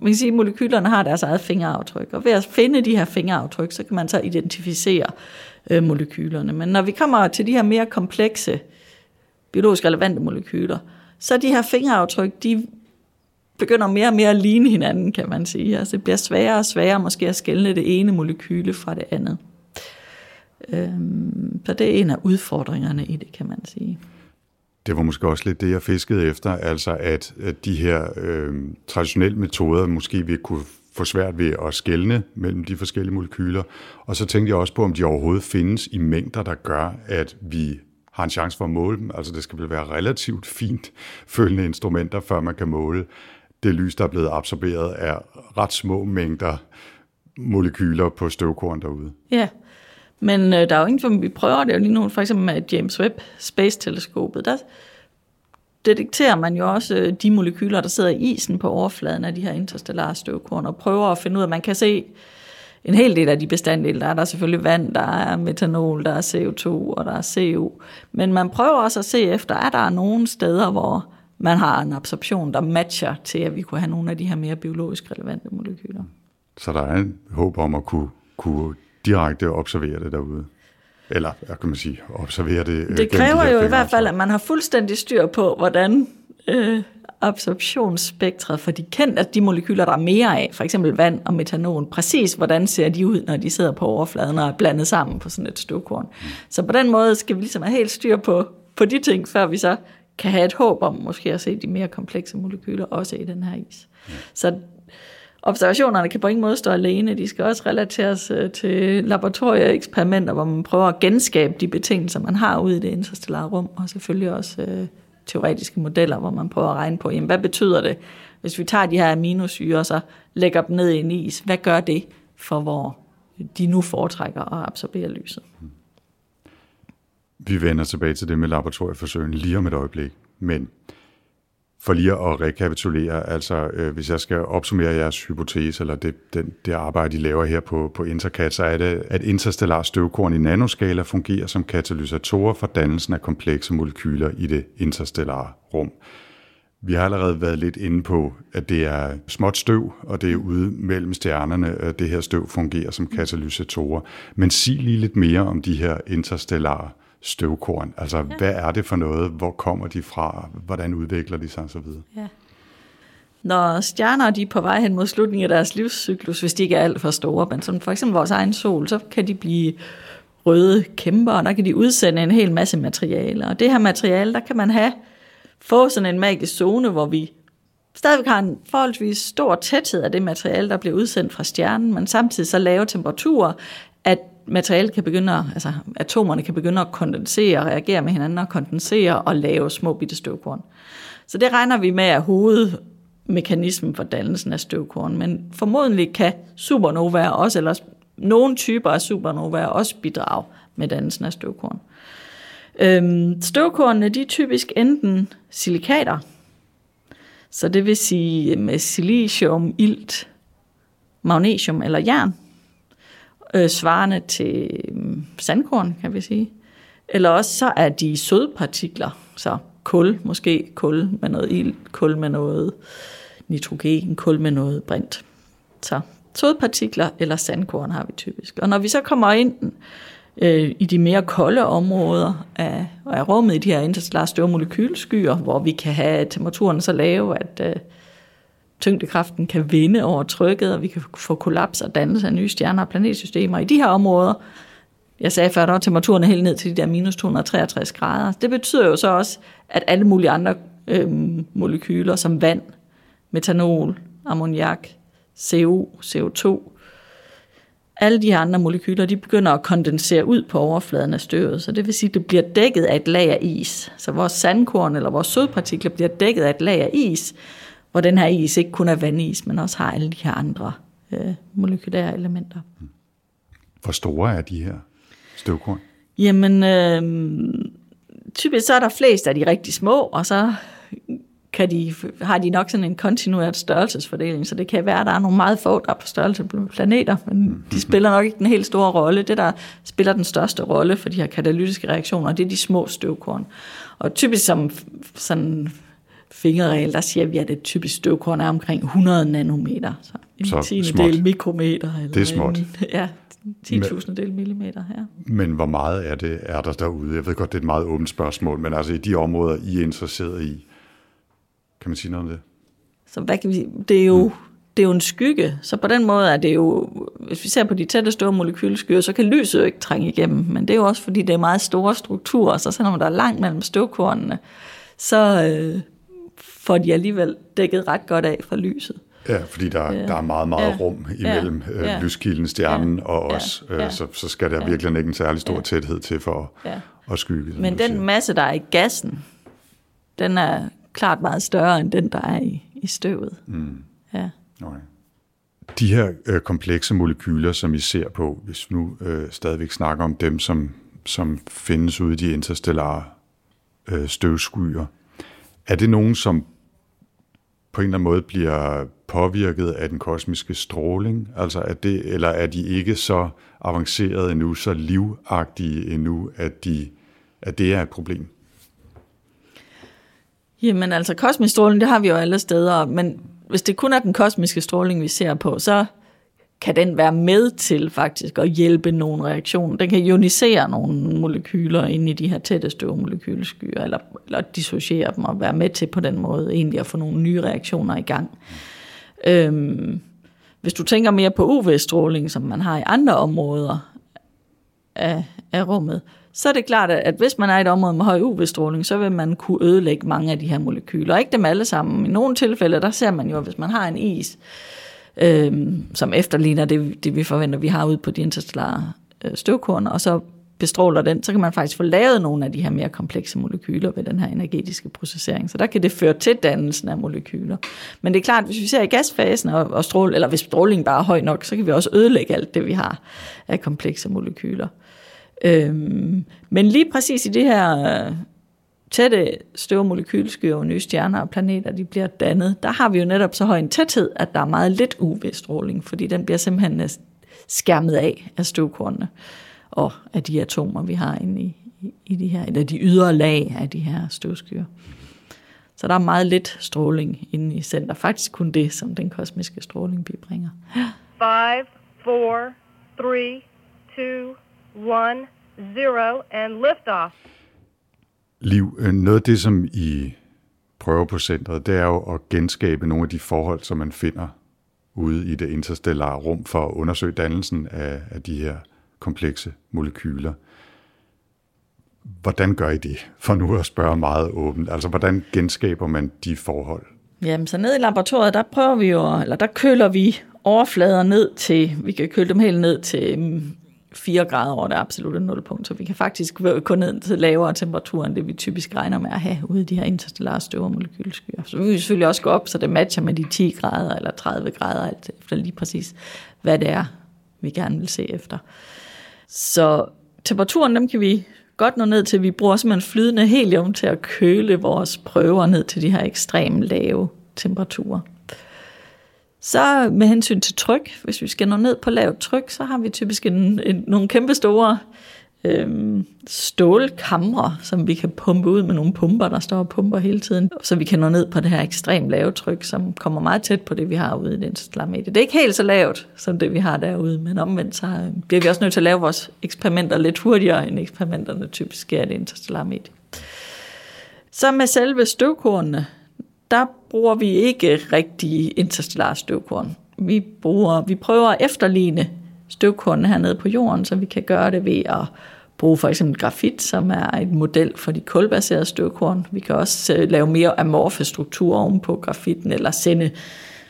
man kan sige, at molekylerne har deres eget fingeraftryk. Og ved at finde de her fingeraftryk, så kan man så identificere øh, molekylerne. Men når vi kommer til de her mere komplekse, biologisk relevante molekyler, så de her fingeraftryk, de begynder mere og mere at ligne hinanden, kan man sige. Altså det bliver sværere og sværere måske at skelne det ene molekyle fra det andet. Øhm, så det er en af udfordringerne i det, kan man sige. Det var måske også lidt det, jeg fiskede efter, altså at, at de her øh, traditionelle metoder måske vil kunne få svært ved at skelne mellem de forskellige molekyler. Og så tænkte jeg også på, om de overhovedet findes i mængder, der gør, at vi har en chance for at måle dem. Altså det skal vel være relativt fint følgende instrumenter, før man kan måle det lys, der er blevet absorberet af ret små mængder molekyler på støvkorn derude. Ja, men øh, der er jo ingen, for, vi prøver det jo lige nu, for eksempel med James Webb Space-teleskopet, der detekterer man jo også øh, de molekyler, der sidder i isen på overfladen af de her interstellare støvkorn, og prøver at finde ud af, man kan se en hel del af de bestanddele. Der er der selvfølgelig vand, der er metanol, der er CO2 og der er CO. Men man prøver også at se efter, er der nogle steder, hvor man har en absorption, der matcher til, at vi kunne have nogle af de her mere biologisk relevante molekyler. Så der er en håb om at kunne, kunne direkte observere det derude? Eller, hvad kan man sige, observere det? Øh, det kræver de jo i hvert fald, at man har fuldstændig styr på, hvordan øh, absorptionsspektret for de kendt, at de molekyler, der er mere af, for eksempel vand og metanol, præcis hvordan ser de ud, når de sidder på overfladen og er blandet sammen på sådan et støvkorn. Mm. Så på den måde skal vi ligesom have helt styr på, på de ting, før vi så kan have et håb om måske at se de mere komplekse molekyler også i den her is. Ja. Så observationerne kan på ingen måde stå alene. De skal også relateres øh, til laboratorieeksperimenter, hvor man prøver at genskabe de betingelser, man har ude i det interstellare rum, og selvfølgelig også øh, teoretiske modeller, hvor man prøver at regne på, jamen, hvad betyder det, hvis vi tager de her aminosyre og så lægger dem ned i en is, hvad gør det for, hvor de nu foretrækker at absorbere lyset? Vi vender tilbage til det med laboratorieforsøgene lige om et øjeblik, men for lige at rekapitulere, altså øh, hvis jeg skal opsummere jeres hypotese, eller det, den, det arbejde, I laver her på, på Intercat, så er det, at interstellar støvkorn i nanoskala fungerer som katalysatorer for dannelsen af komplekse molekyler i det interstellare rum. Vi har allerede været lidt inde på, at det er småt støv, og det er ude mellem stjernerne, at det her støv fungerer som katalysatorer. Men sig lige lidt mere om de her interstellare støvkorn. Altså, ja. hvad er det for noget? Hvor kommer de fra? Hvordan udvikler de sig osv.? Ja. Når stjerner de er på vej hen mod slutningen af deres livscyklus, hvis de ikke er alt for store, men som for eksempel vores egen sol, så kan de blive røde kæmper, og der kan de udsende en hel masse materiale. Og det her materiale, der kan man have, få sådan en magisk zone, hvor vi stadigvæk har en forholdsvis stor tæthed af det materiale, der bliver udsendt fra stjernen, men samtidig så lave temperaturer, at materialet kan begynde at, altså atomerne kan begynde at kondensere, og reagere med hinanden og kondensere og lave små bitte støvkorn. Så det regner vi med er hovedmekanismen for dannelsen af støvkorn. Men formodentlig kan supernovaer også, eller nogle typer af supernovaer også bidrage med dannelsen af støvkorn. Øhm, støvkornene de er typisk enten silikater, så det vil sige med silicium, ilt, magnesium eller jern, øh, svarende til øh, sandkorn, kan vi sige. Eller også så er de sødpartikler, så kul, måske kul med noget ild, kul med noget nitrogen, kul med noget brint. Så sødpartikler eller sandkorn har vi typisk. Og når vi så kommer ind øh, i de mere kolde områder af, af rummet i de her interstellare støvmolekylskyer, hvor vi kan have temperaturen så lave, at øh, tyngdekraften kan vinde over trykket, og vi kan få kollaps og dannelse af nye stjerner og planetsystemer. I de her områder, jeg sagde før, der var temperaturen helt ned til de der minus 263 grader. Det betyder jo så også, at alle mulige andre øh, molekyler, som vand, metanol, ammoniak, CO, CO2, alle de her andre molekyler, de begynder at kondensere ud på overfladen af støvet. Så det vil sige, at det bliver dækket af et lag af is. Så vores sandkorn eller vores sødpartikler bliver dækket af et lag af is, hvor den her is ikke kun er vandis, men også har alle de her andre øh, molekylære elementer. Hvor store er de her støvkorn? Jamen, øh, typisk så er der flest af de rigtig små, og så kan de, har de nok sådan en kontinuert størrelsesfordeling, så det kan være, at der er nogle meget få, der er på størrelse på planeter, men de spiller nok ikke den helt store rolle. Det, der spiller den største rolle for de her katalytiske reaktioner, det er de små støvkorn. Og typisk som sådan fingerregel, der siger vi, at et typisk støvkorn er omkring 100 nanometer. Så en Så tiende småt. del mikrometer. Eller Det er småt. En, ja, 10.000 del millimeter. Ja. Men hvor meget er det er der derude? Jeg ved godt, det er et meget åbent spørgsmål, men altså i de områder, I er interesseret i, kan man sige noget om det? Så hvad kan vi, det er jo, det er jo en skygge, så på den måde er det jo, hvis vi ser på de tætte store molekylskyer, så kan lyset jo ikke trænge igennem, men det er jo også fordi, det er meget store strukturer, så selvom der er langt mellem støvkornene, så øh, får de alligevel dækket ret godt af for lyset. Ja, fordi der, Ja. der er meget, meget Ja. rum imellem Ja. øh, lyskilden, stjernen Ja. og os, Ja. øh, så, så skal der virkelig ikke en særlig stor Ja. tæthed til for Ja. at skygge. Men den siger. masse, der er i gassen, den er klart meget større end den, der er i, i støvet. Mm. Ja. Okay. De her øh, komplekse molekyler, som I ser på, hvis vi nu øh, stadigvæk snakker om dem, som, som findes ude i de interstellare øh, støvskyer, er det nogen, som på en eller anden måde bliver påvirket af den kosmiske stråling? Altså er det, eller er de ikke så avancerede endnu, så livagtige endnu, at, de, at det er et problem? Jamen altså, kosmisk stråling, det har vi jo alle steder, men hvis det kun er den kosmiske stråling, vi ser på, så kan den være med til faktisk at hjælpe nogle reaktioner. Den kan ionisere nogle molekyler ind i de her tætte støvmolekylskyer, eller, eller dissociere dem og være med til på den måde egentlig at få nogle nye reaktioner i gang. Øhm, hvis du tænker mere på UV-stråling, som man har i andre områder af, af rummet, så er det klart, at at hvis man er i et område med høj UV-stråling, så vil man kunne ødelægge mange af de her molekyler. Ikke dem alle sammen. I nogle tilfælde, der ser man jo, at hvis man har en is, øhm, som efterligner det, det, vi forventer, vi har ude på de interstellare øh, støvkorn, og så bestråler den, så kan man faktisk få lavet nogle af de her mere komplekse molekyler ved den her energetiske processering. Så der kan det føre til dannelsen af molekyler. Men det er klart, hvis vi ser i gasfasen, og, og strål, eller hvis strålingen bare er høj nok, så kan vi også ødelægge alt det, vi har af komplekse molekyler. Øhm, men lige præcis i det her øh, tætte støvmolekylskyer og nye stjerner og planeter, de bliver dannet, der har vi jo netop så høj en tæthed, at der er meget lidt UV-stråling, fordi den bliver simpelthen øh, skærmet af af støvkornene og af de atomer, vi har inde i, i, de her, eller de ydre lag af de her støvskyer. Så der er meget lidt stråling inde i center. Faktisk kun det, som den kosmiske stråling bibringer. Five, four, three, two, one, zero, and liftoff. Liv, øh, noget af det, som I prøver på centret, det er jo at genskabe nogle af de forhold, som man finder ude i det interstellare rum for at undersøge dannelsen af, af de her komplekse molekyler. Hvordan gør I det? For nu at spørge meget åbent. Altså, hvordan genskaber man de forhold? Jamen, så ned i laboratoriet, der prøver vi jo, eller der køler vi overflader ned til, vi kan køle dem helt ned til mm, 4 grader over det absolutte nulpunkt, så vi kan faktisk gå ned til lavere temperaturer, end det vi typisk regner med at have ude i de her interstellare støv- og molekylskyer. Så vi vil selvfølgelig også gå op, så det matcher med de 10 grader eller 30 grader, alt efter lige præcis, hvad det er, vi gerne vil se efter. Så temperaturen, dem kan vi godt nå ned til. Vi bruger simpelthen flydende helium til at køle vores prøver ned til de her ekstremt lave temperaturer. Så med hensyn til tryk, hvis vi skal nå ned på lavt tryk, så har vi typisk en, en, nogle kæmpe store øhm, stålkamre, som vi kan pumpe ud med nogle pumper, der står og pumper hele tiden, så vi kan nå ned på det her ekstremt lave tryk, som kommer meget tæt på det, vi har ude i den interstellare. Det er ikke helt så lavt, som det vi har derude, men omvendt så øh, bliver vi også nødt til at lave vores eksperimenter lidt hurtigere, end eksperimenterne typisk sker i det interstellarmedie. Så med selve støvkornene, der bruger vi ikke rigtig interstellare støvkorn. Vi, bruger, vi prøver at efterligne støvkornene hernede på jorden, så vi kan gøre det ved at bruge for eksempel grafit, som er et model for de kulbaserede støvkorn. Vi kan også øh, lave mere amorfe strukturer ovenpå grafitten, eller sende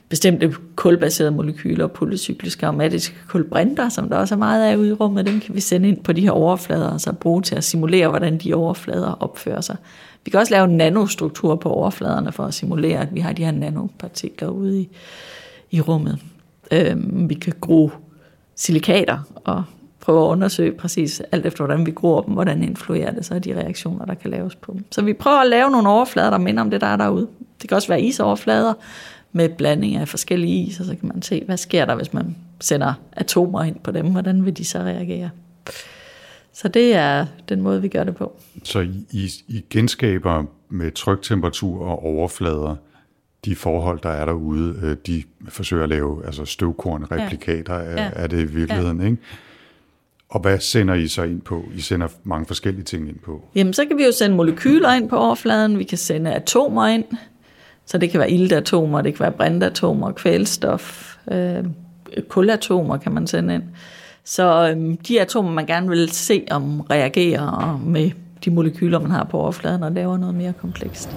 bestemte kulbaserede molekyler, polycykliske aromatiske kulbrinter, som der også er meget af ude i rummet, dem kan vi sende ind på de her overflader, og så bruge til at simulere, hvordan de overflader opfører sig. Vi kan også lave nanostrukturer på overfladerne for at simulere, at vi har de her nanopartikler ude i, i rummet. Øhm, vi kan gro silikater og prøve at undersøge præcis alt efter, hvordan vi gror dem, hvordan influerer det så de reaktioner, der kan laves på dem. Så vi prøver at lave nogle overflader, der minder om det, der er derude. Det kan også være isoverflader med blanding af forskellige is, og så kan man se, hvad sker der, hvis man sender atomer ind på dem, hvordan vil de så reagere. Så det er den måde, vi gør det på. Så I, I genskaber med tryktemperatur og overflader de forhold, der er derude, øh, de forsøger at lave altså støvkorn-replikater ja. ja. af det i virkeligheden, ja. ikke? Og hvad sender I så ind på? I sender mange forskellige ting ind på. Jamen, så kan vi jo sende molekyler ind på overfladen, vi kan sende atomer ind, så det kan være iltatomer, det kan være brintatomer, kvælstof, øh, kulatomer kan man sende ind. Så øhm, de atomer, man gerne vil se, om reagerer med de molekyler, man har på overfladen, og laver noget mere komplekst.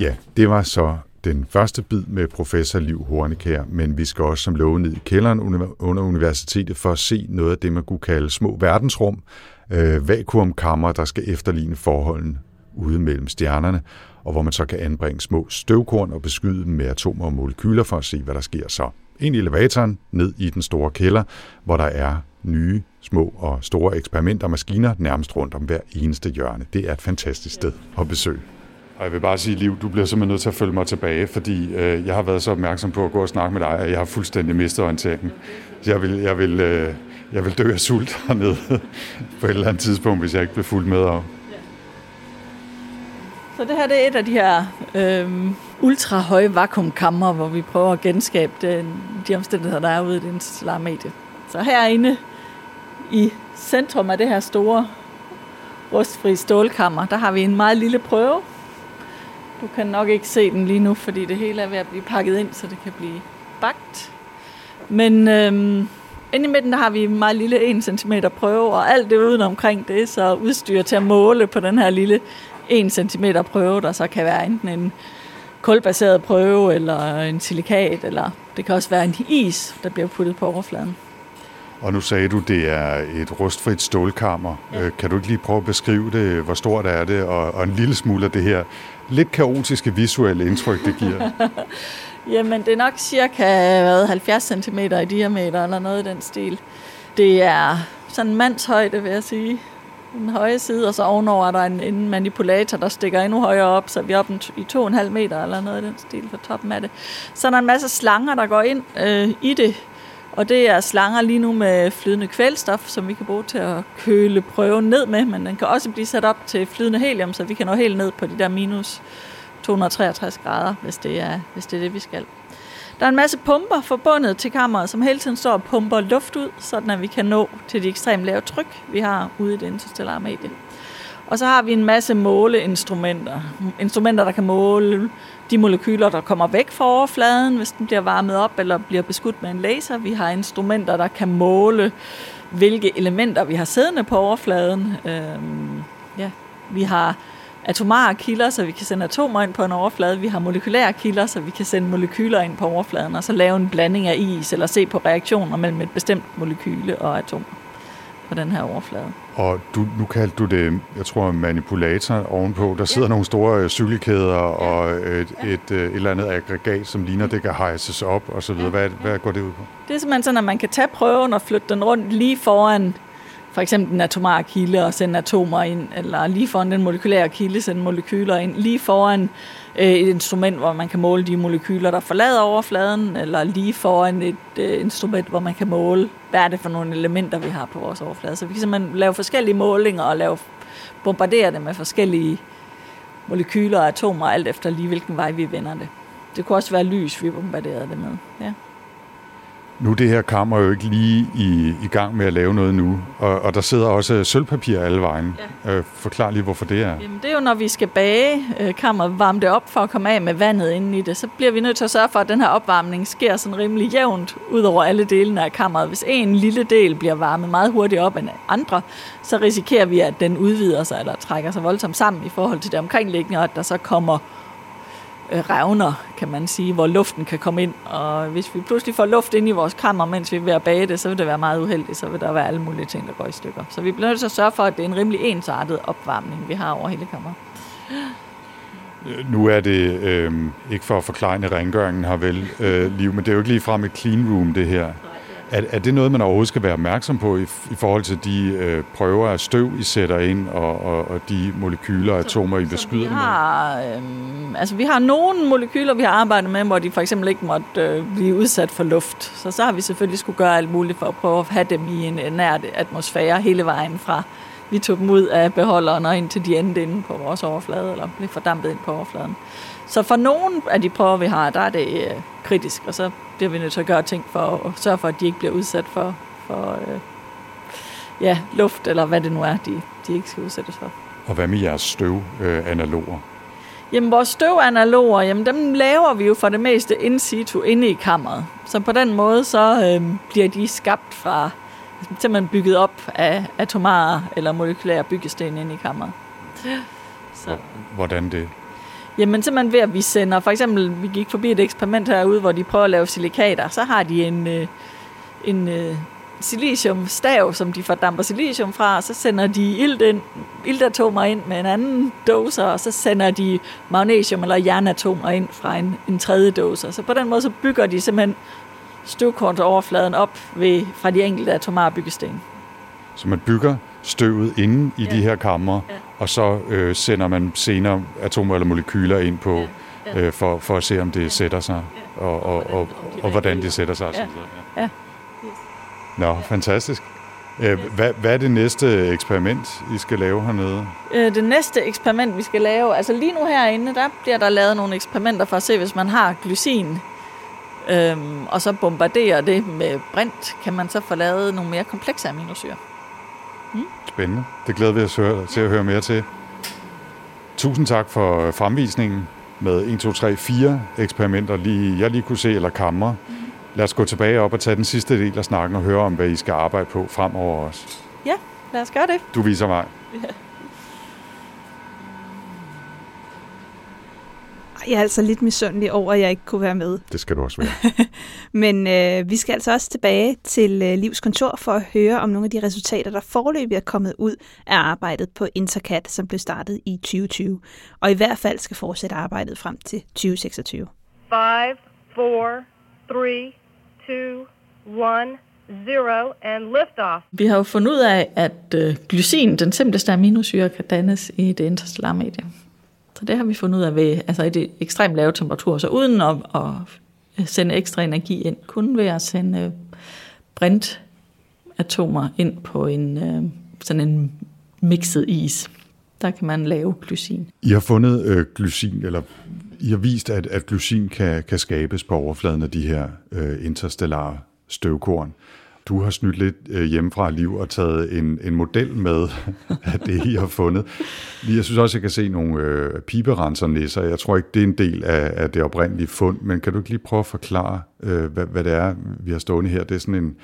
Ja, det var så den første bid med professor Liv Hornekær, men vi skal også som lovet ned i kælderen under universitetet for at se noget af det, man kunne kalde små verdensrum, øh, vakuumkammer, der skal efterligne forholdene ude mellem stjernerne, og hvor man så kan anbringe små støvkorn og beskyde dem med atomer og molekyler for at se, hvad der sker så. Ind i elevatoren, ned i den store kælder, hvor der er nye, små og store eksperimenter og maskiner nærmest rundt om hver eneste hjørne. Det er et fantastisk sted at besøge. Og jeg vil bare sige, Liv, du bliver simpelthen nødt til at følge mig tilbage, fordi øh, jeg har været så opmærksom på at gå og snakke med dig, at jeg har fuldstændig mistet orienteringen. Jeg vil, jeg vil, øh, jeg vil dø af sult hernede på et eller andet tidspunkt, hvis jeg ikke bliver fuldt med og, så det her det er et af de her øh, ultrahøje vakuumkammer, hvor vi prøver at genskabe den, de omstændigheder, der er ude i det interstellare medie. Så herinde i centrum af det her store rustfri stålkammer, der har vi en meget lille prøve. Du kan nok ikke se den lige nu, fordi det hele er ved at blive pakket ind, så det kan blive bagt. Men øhm, inde i midten der har vi en meget lille 1 cm prøve, og alt det uden omkring det, så udstyr til at måle på den her lille 1 cm prøve, der så kan være enten en kulbaseret prøve, eller en silikat, eller det kan også være en is, der bliver puttet på overfladen. Og nu sagde du, det er et rustfrit stålkammer. Ja. Øh, kan du ikke lige prøve at beskrive det? Hvor stort er det? Og, og en lille smule af det her lidt kaotiske visuelle indtryk, det giver. Jamen, det er nok cirka hvad, 70 cm i diameter, eller noget i den stil. Det er sådan en mandshøjde, vil jeg sige den høje side, og så ovenover er der en, en manipulator, der stikker endnu højere op, så vi er oppe i 2,5 meter eller noget i den stil på toppen af det. Så er der en masse slanger, der går ind øh, i det, og det er slanger lige nu med flydende kvælstof, som vi kan bruge til at køle prøven ned med, men den kan også blive sat op til flydende helium, så vi kan nå helt ned på de der minus 263 grader, hvis det er, hvis det, er det, vi skal. Der er en masse pumper forbundet til kammeret, som hele tiden står og pumper luft ud, sådan at vi kan nå til de ekstremt lave tryk, vi har ude i det interstellare medie. Og så har vi en masse måleinstrumenter. Instrumenter, der kan måle de molekyler, der kommer væk fra overfladen, hvis den bliver varmet op eller bliver beskudt med en laser. Vi har instrumenter, der kan måle, hvilke elementer vi har siddende på overfladen. Øhm, ja. Vi har atomare kilder, så vi kan sende atomer ind på en overflade. Vi har molekylære kilder, så vi kan sende molekyler ind på overfladen, og så lave en blanding af is, eller se på reaktioner mellem et bestemt molekyle og atom på den her overflade. Og du, nu kaldte du det, jeg tror, manipulator ovenpå. Der sidder ja. nogle store øh, cykelkæder og et, ja. et, et, et eller andet aggregat, som ligner, det kan hejses op og så videre. Hvad, hvad går det ud på? Det er simpelthen sådan, at man kan tage prøven og flytte den rundt lige foran for eksempel en atomar kilde og sende atomer ind, eller lige foran den molekylære kilde sende molekyler ind, lige foran øh, et instrument, hvor man kan måle de molekyler, der forlader overfladen, eller lige foran et øh, instrument, hvor man kan måle, hvad er det for nogle elementer, vi har på vores overflade. Så vi kan simpelthen lave forskellige målinger og lave, bombardere det med forskellige molekyler og atomer, alt efter lige hvilken vej vi vender det. Det kunne også være lys, vi bombarderede det med. Ja. Nu er det her kammer jo ikke lige i, i gang med at lave noget nu, og, og der sidder også sølvpapir alle vejen. Ja. Øh, forklar lige, hvorfor det er. Jamen, det er jo, når vi skal bage øh, kammeret, varme det op for at komme af med vandet inde i det, så bliver vi nødt til at sørge for, at den her opvarmning sker sådan rimelig jævnt ud over alle delene af kammeret. Hvis en lille del bliver varmet meget hurtigt op end andre, så risikerer vi, at den udvider sig eller trækker sig voldsomt sammen i forhold til det omkringliggende, og at der så kommer øh, Øh, revner, kan man sige, hvor luften kan komme ind. Og hvis vi pludselig får luft ind i vores kammer, mens vi er ved at bage det, så vil det være meget uheldigt. Så vil der være alle mulige ting, der går i stykker. Så vi bliver nødt til at sørge for, at det er en rimelig ensartet opvarmning, vi har over hele kammeret. Øh, nu er det øh, ikke for at forklare rengøringen her vel, øh, Liv, men det er jo ikke lige frem et clean room, det her. Er, er det noget, man overhovedet skal være opmærksom på i, i forhold til de øh, prøver af støv, I sætter ind, og, og, og de molekyler og atomer, I beskyder vi har, øh, altså, vi har nogle molekyler, vi har arbejdet med, hvor de for eksempel ikke måtte øh, blive udsat for luft. Så så har vi selvfølgelig skulle gøre alt muligt for at prøve at have dem i en nær atmosfære hele vejen fra vi tog dem ud af beholderen og ind til de endte inde på vores overflade, eller blev fordampet ind på overfladen. Så for nogle af de prøver, vi har, der er det øh, kritisk, og så bliver vi nødt til at gøre ting for at sørge for, at de ikke bliver udsat for, for øh, ja, luft, eller hvad det nu er, de, de ikke skal udsættes for. Og hvad med jeres støvanaloger? Øh, jamen, vores støvanaloger, jamen, dem laver vi jo for det meste in situ inde i kammeret. Så på den måde, så øh, bliver de skabt fra, simpelthen bygget op af atomare eller molekylære byggesten inde i kammeret. Så. Hvordan det? Jamen simpelthen ved, at vi sender, for eksempel, vi gik forbi et eksperiment herude, hvor de prøver at lave silikater, så har de en, øh, en øh, siliciumstav, som de fordamper silicium fra, og så sender de ilt ind, iltatomer ind med en anden doser, og så sender de magnesium eller jernatomer ind fra en, en tredje doser. Så på den måde så bygger de simpelthen støvkornsoverfladen op ved, fra de enkelte atomare byggesten. Så man bygger støvet inde i ja. de her kammer, ja. Og så øh, sender man senere atomer eller molekyler ind på. Øh, for, for at se, om det sætter sig, og, og, og, og, og hvordan det sætter sig. Ja. Ja. Ja. Nå, fantastisk. Øh, hvad, hvad er det næste eksperiment, I skal lave hernede? Øh, det næste eksperiment, vi skal lave, altså lige nu herinde, der bliver der lavet nogle eksperimenter for at se, hvis man har glycin, øhm, og så bombarderer det med brint, kan man så få lavet nogle mere komplekse aminosyre. Spændende. Det glæder vi os til at høre mere til. Tusind tak for fremvisningen med 1, 2, 3, 4 eksperimenter, lige, jeg lige kunne se, eller kammer. Mm. Lad os gå tilbage op og tage den sidste del af snakken og høre om, hvad I skal arbejde på fremover også. Ja, lad os gøre det. Du viser mig. Ja. Jeg er altså lidt misundelig over, at jeg ikke kunne være med. Det skal du også være. Men øh, vi skal altså også tilbage til øh, Livs kontor for at høre om nogle af de resultater, der forløbig er kommet ud af arbejdet på Intercat, som blev startet i 2020. Og i hvert fald skal fortsætte arbejdet frem til 2026. 5, 4, 3, 2, 1, 0 and lift-off. Vi har jo fundet ud af, at øh, glycin, den simpleste aminosyre, kan dannes i det interstellare medie. Så det har vi fundet ud af ved altså et ekstremt lave temperatur. Så uden at, at sende ekstra energi ind, kun ved at sende øh, brintatomer ind på en øh, sådan en mixet is, der kan man lave glycin. I har fundet øh, glycin, eller I har vist, at, at glycin kan, kan skabes på overfladen af de her øh, interstellare støvkorn. Du har snydt lidt øh, hjemmefra liv og taget en, en model med af det, I har fundet. Jeg synes også, jeg kan se nogle øh, piberensernisser. Jeg tror ikke, det er en del af, af det oprindelige fund, men kan du ikke lige prøve at forklare, øh, hvad, hvad det er, vi har stående her? Det er sådan en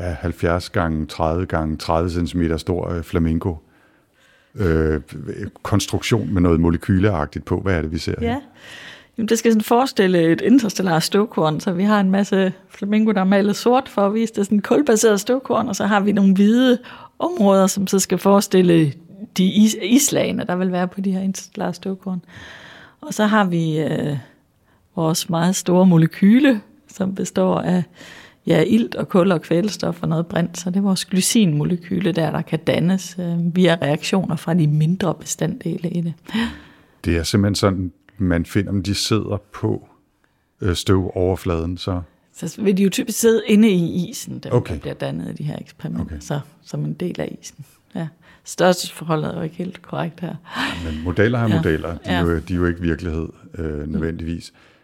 ja, 70 gange 30 gange 30 cm stor øh, flamingo øh, øh, konstruktion med noget molekyleagtigt på. Hvad er det, vi ser her? Ja. Jamen, det skal sådan forestille et interstellar støvkorn, så vi har en masse flamingo, der er malet sort for at vise det er sådan en kulbaseret støvkorn, og så har vi nogle hvide områder, som så skal forestille de is- islagene, der vil være på de her interstellare støvkorn. Og så har vi øh, vores meget store molekyle, som består af ja, ilt og kul og kvælstof og noget brint. Så det er vores glycinmolekyle der, der kan dannes øh, via reaktioner fra de mindre bestanddele i det. Det er simpelthen sådan, man finder dem, de sidder på øh, støvoverfladen, så Så vil de jo typisk sidde inde i isen, der, Okay. der bliver dannet i de her eksperimenter, Okay. så, som en del af isen. Ja. Størrelsesforholdet er jo ikke helt korrekt her. Men modeller er Ja. modeller, de, er Ja. jo, de er jo ikke virkelighed øh, nødvendigvis. Øh,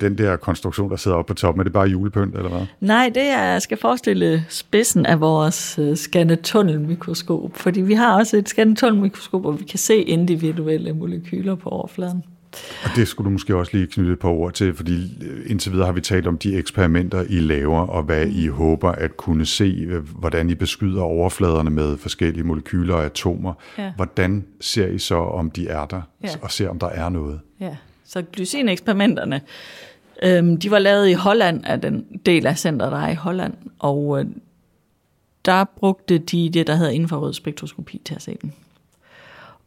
Den der konstruktion, der sidder oppe på toppen, er det bare julepynt, eller hvad? Nej, det er, skal forestille spidsen af vores uh, scannetunnelmikroskop, fordi vi har også et scannetunnelmikroskop, hvor vi kan se individuelle molekyler på overfladen. Og det skulle du måske også lige knytte et par ord til, fordi øh, indtil videre har vi talt om de eksperimenter, I laver, og hvad I håber at kunne se, øh, hvordan I beskyder overfladerne med forskellige molekyler og atomer. Ja. Hvordan ser I så, om de er der, Ja. og ser, om der er noget? Ja, så glycineksperimenterne, øhm, de var lavet i Holland af den del af centret, der er i Holland, og øh, der brugte de det, der hedder infrarød spektroskopi til at se den.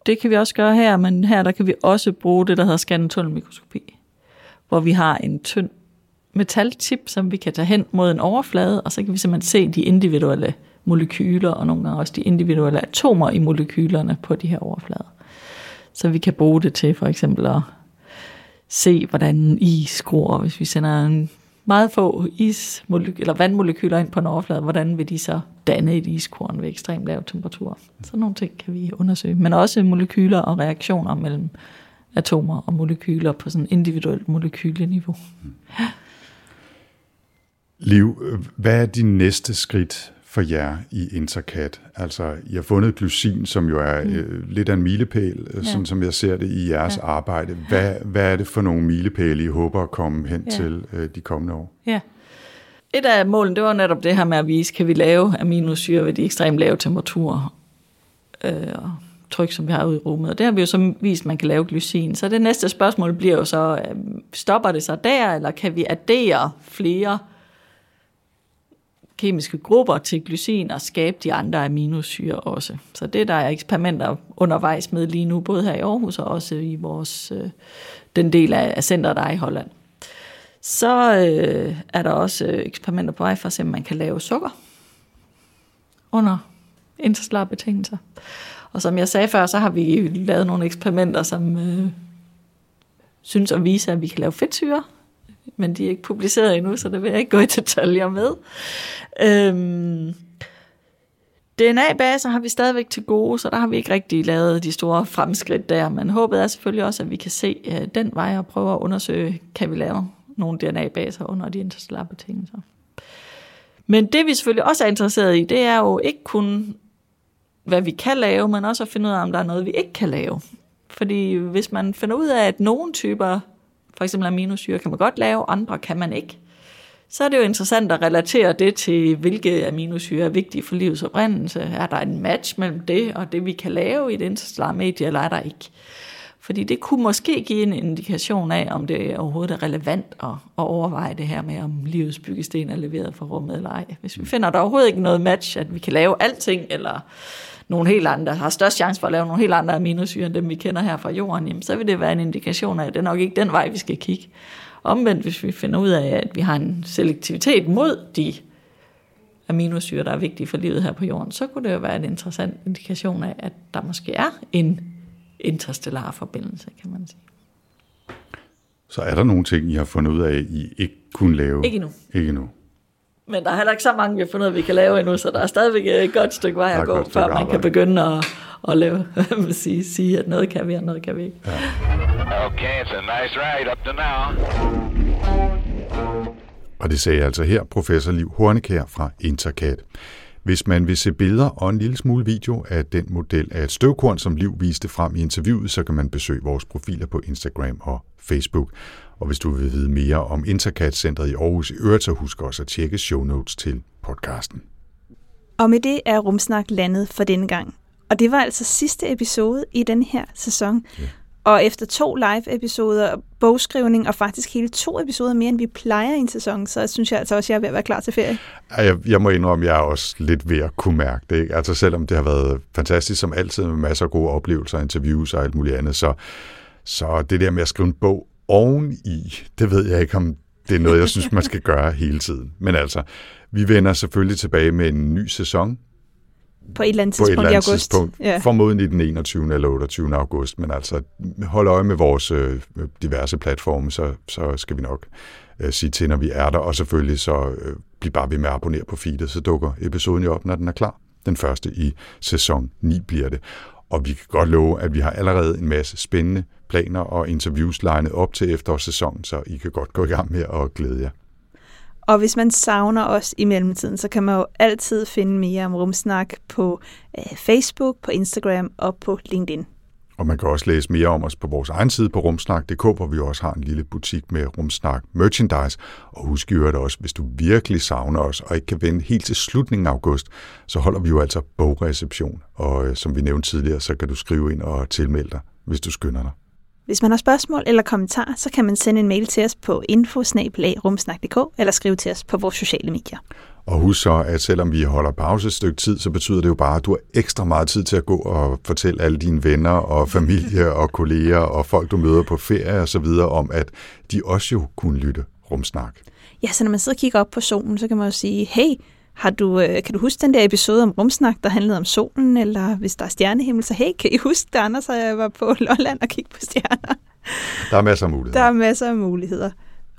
Det kan vi også gøre her, men her der kan vi også bruge det, der hedder scannetunnelmikroskopi, hvor vi har en tynd metaltip, som vi kan tage hen mod en overflade, og så kan vi simpelthen se de individuelle molekyler, og nogle gange også de individuelle atomer i molekylerne på de her overflader. Så vi kan bruge det til for eksempel at se, hvordan is gror, hvis vi sender en meget få is eller vandmolekyler ind på en overflade, hvordan vil de så danne et iskorn ved ekstremt lav temperatur. Sådan nogle ting kan vi undersøge. Men også molekyler og reaktioner mellem atomer og molekyler på sådan individuelt molekyleniveau. Liv, øh, hvad er de næste skridt jer i Intercat? Altså, I har fundet glycin, som jo er øh, lidt af en milepæl, ja. sådan som jeg ser det i jeres ja. arbejde. Hvad, hvad er det for nogle milepæle, I håber at komme hen ja. Til øh, de kommende år? Ja. Et af målene, det var netop det her med at vise, kan vi lave aminosyre ved de ekstremt lave temperaturer øh, og tryk, som vi har ude i rummet. Og det har vi jo så vist, man kan lave glycin. Så det næste spørgsmål bliver jo så, øh, stopper det så der, eller kan vi addere flere kemiske grupper til glycin og skabe de andre aminosyre også. Så det der er eksperimenter undervejs med lige nu, både her i Aarhus og også i vores, øh, den del af, af centret, der er i Holland. Så øh, er der også øh, eksperimenter på vej for at se, om man kan lave sukker under interstellare betingelser. Og som jeg sagde før, så har vi lavet nogle eksperimenter, som øh, synes at vise, at vi kan lave fedtsyre, men de er ikke publiceret endnu, så det vil jeg ikke gå i detaljer med. Øhm, DNA-baser har vi stadigvæk til gode, så der har vi ikke rigtig lavet de store fremskridt der, men håbet er selvfølgelig også, at vi kan se øh, den vej og prøve at undersøge, kan vi lave nogle DNA-baser under de interstellare betingelser. Men det vi selvfølgelig også er interesseret i, det er jo ikke kun, hvad vi kan lave, men også at finde ud af, om der er noget, vi ikke kan lave. Fordi hvis man finder ud af, at nogle typer, for eksempel aminosyre, kan man godt lave, andre kan man ikke, så er det jo interessant at relatere det til, hvilke aminosyre er vigtige for livets oprindelse. Er der en match mellem det og det, vi kan lave i et interstellare medie, eller er der ikke? Fordi det kunne måske give en indikation af, om det overhovedet er relevant at, at overveje det her med, om livets byggesten er leveret fra rummet eller ej. Hvis vi finder, at der overhovedet ikke noget match, at vi kan lave alting, eller nogle helt andre, har størst chance for at lave nogle helt andre aminosyre, end dem vi kender her fra jorden, jamen, så vil det være en indikation af, at det er nok ikke den vej, vi skal kigge. Omvendt, hvis vi finder ud af, at vi har en selektivitet mod de aminosyre, der er vigtige for livet her på jorden, så kunne det jo være en interessant indikation af, at der måske er en interstellar forbindelse, kan man sige. Så er der nogle ting, I har fundet ud af, I ikke kunne lave? Ikke endnu. Ikke endnu. Men der er heller ikke så mange, vi har fundet, at vi kan lave endnu, så der er stadigvæk et godt stykke vej at gå, før man arbejde. kan begynde at, at lave, sige, sige, at noget kan vi, og noget kan vi ikke. Okay, it's a nice ride up to now. Og det sagde altså her professor Liv Hornekær fra Intercat. Hvis man vil se billeder og en lille smule video af den model af et støvkorn, som Liv viste frem i interviewet, så kan man besøge vores profiler på Instagram og Facebook. Og hvis du vil vide mere om Intercat-centret i Aarhus i øvrigt, så husk også at tjekke show notes til podcasten. Og med det er Rumsnak landet for denne gang. Og det var altså sidste episode i den her sæson. Ja. Og efter to live-episoder, bogskrivning og faktisk hele to episoder mere, end vi plejer i en sæson, så synes jeg altså også, at jeg er ved at være klar til ferie. Jeg, jeg må indrømme, at jeg er også lidt ved at kunne mærke det. Ikke? Altså selvom det har været fantastisk som altid med masser af gode oplevelser, interviews og alt muligt andet, så, så det der med at skrive en bog oveni, det ved jeg ikke, om det er noget, jeg synes, man skal gøre hele tiden. Men altså, vi vender selvfølgelig tilbage med en ny sæson på et eller andet tidspunkt i august. Tidspunkt, ja. Formodentlig den 21. eller 28. august, men altså hold øje med vores øh, diverse platforme, så, så skal vi nok øh, sige til, når vi er der, og selvfølgelig så øh, bliv bare ved med at abonnere på feedet, så dukker episoden jo op, når den er klar. Den første i sæson 9 bliver det. Og vi kan godt love, at vi har allerede en masse spændende planer og interviews legnet op til efterårssæsonen, så I kan godt gå i gang med at glæde jer. Og hvis man savner os i mellemtiden, så kan man jo altid finde mere om Rumsnak på øh, Facebook, på Instagram og på LinkedIn. Og man kan også læse mere om os på vores egen side på rumsnak.dk, hvor vi også har en lille butik med Rumsnak merchandise. Og husk i øvrigt også, hvis du virkelig savner os og ikke kan vente helt til slutningen af august, så holder vi jo altså bogreception. Og øh, som vi nævnte tidligere, så kan du skrive ind og tilmelde dig, hvis du skynder dig. Hvis man har spørgsmål eller kommentarer, så kan man sende en mail til os på info.rumsnak.dk eller skrive til os på vores sociale medier. Og husk så, at selvom vi holder pause et stykke tid, så betyder det jo bare, at du har ekstra meget tid til at gå og fortælle alle dine venner og familie og kolleger og folk, du møder på ferie og så videre om, at de også jo kunne lytte rumsnak. Ja, så når man sidder og kigger op på solen, så kan man jo sige, hey, har du, øh, kan du huske den der episode om rumsnak, der handlede om solen, eller hvis der er stjernehimmel, så hey, kan I huske det, Anders og jeg var på Lolland og kiggede på stjerner? Der er masser af muligheder. Der er masser af muligheder.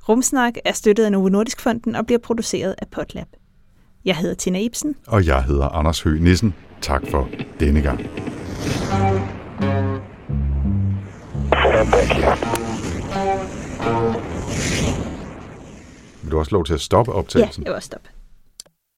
Rumsnak er støttet af Novo Nordisk Fonden og bliver produceret af Potlab. Jeg hedder Tina Ibsen. Og jeg hedder Anders Høgh Nissen. Tak for denne gang. Vil du også lov til at stoppe optagelsen? Ja, jeg vil også stoppe.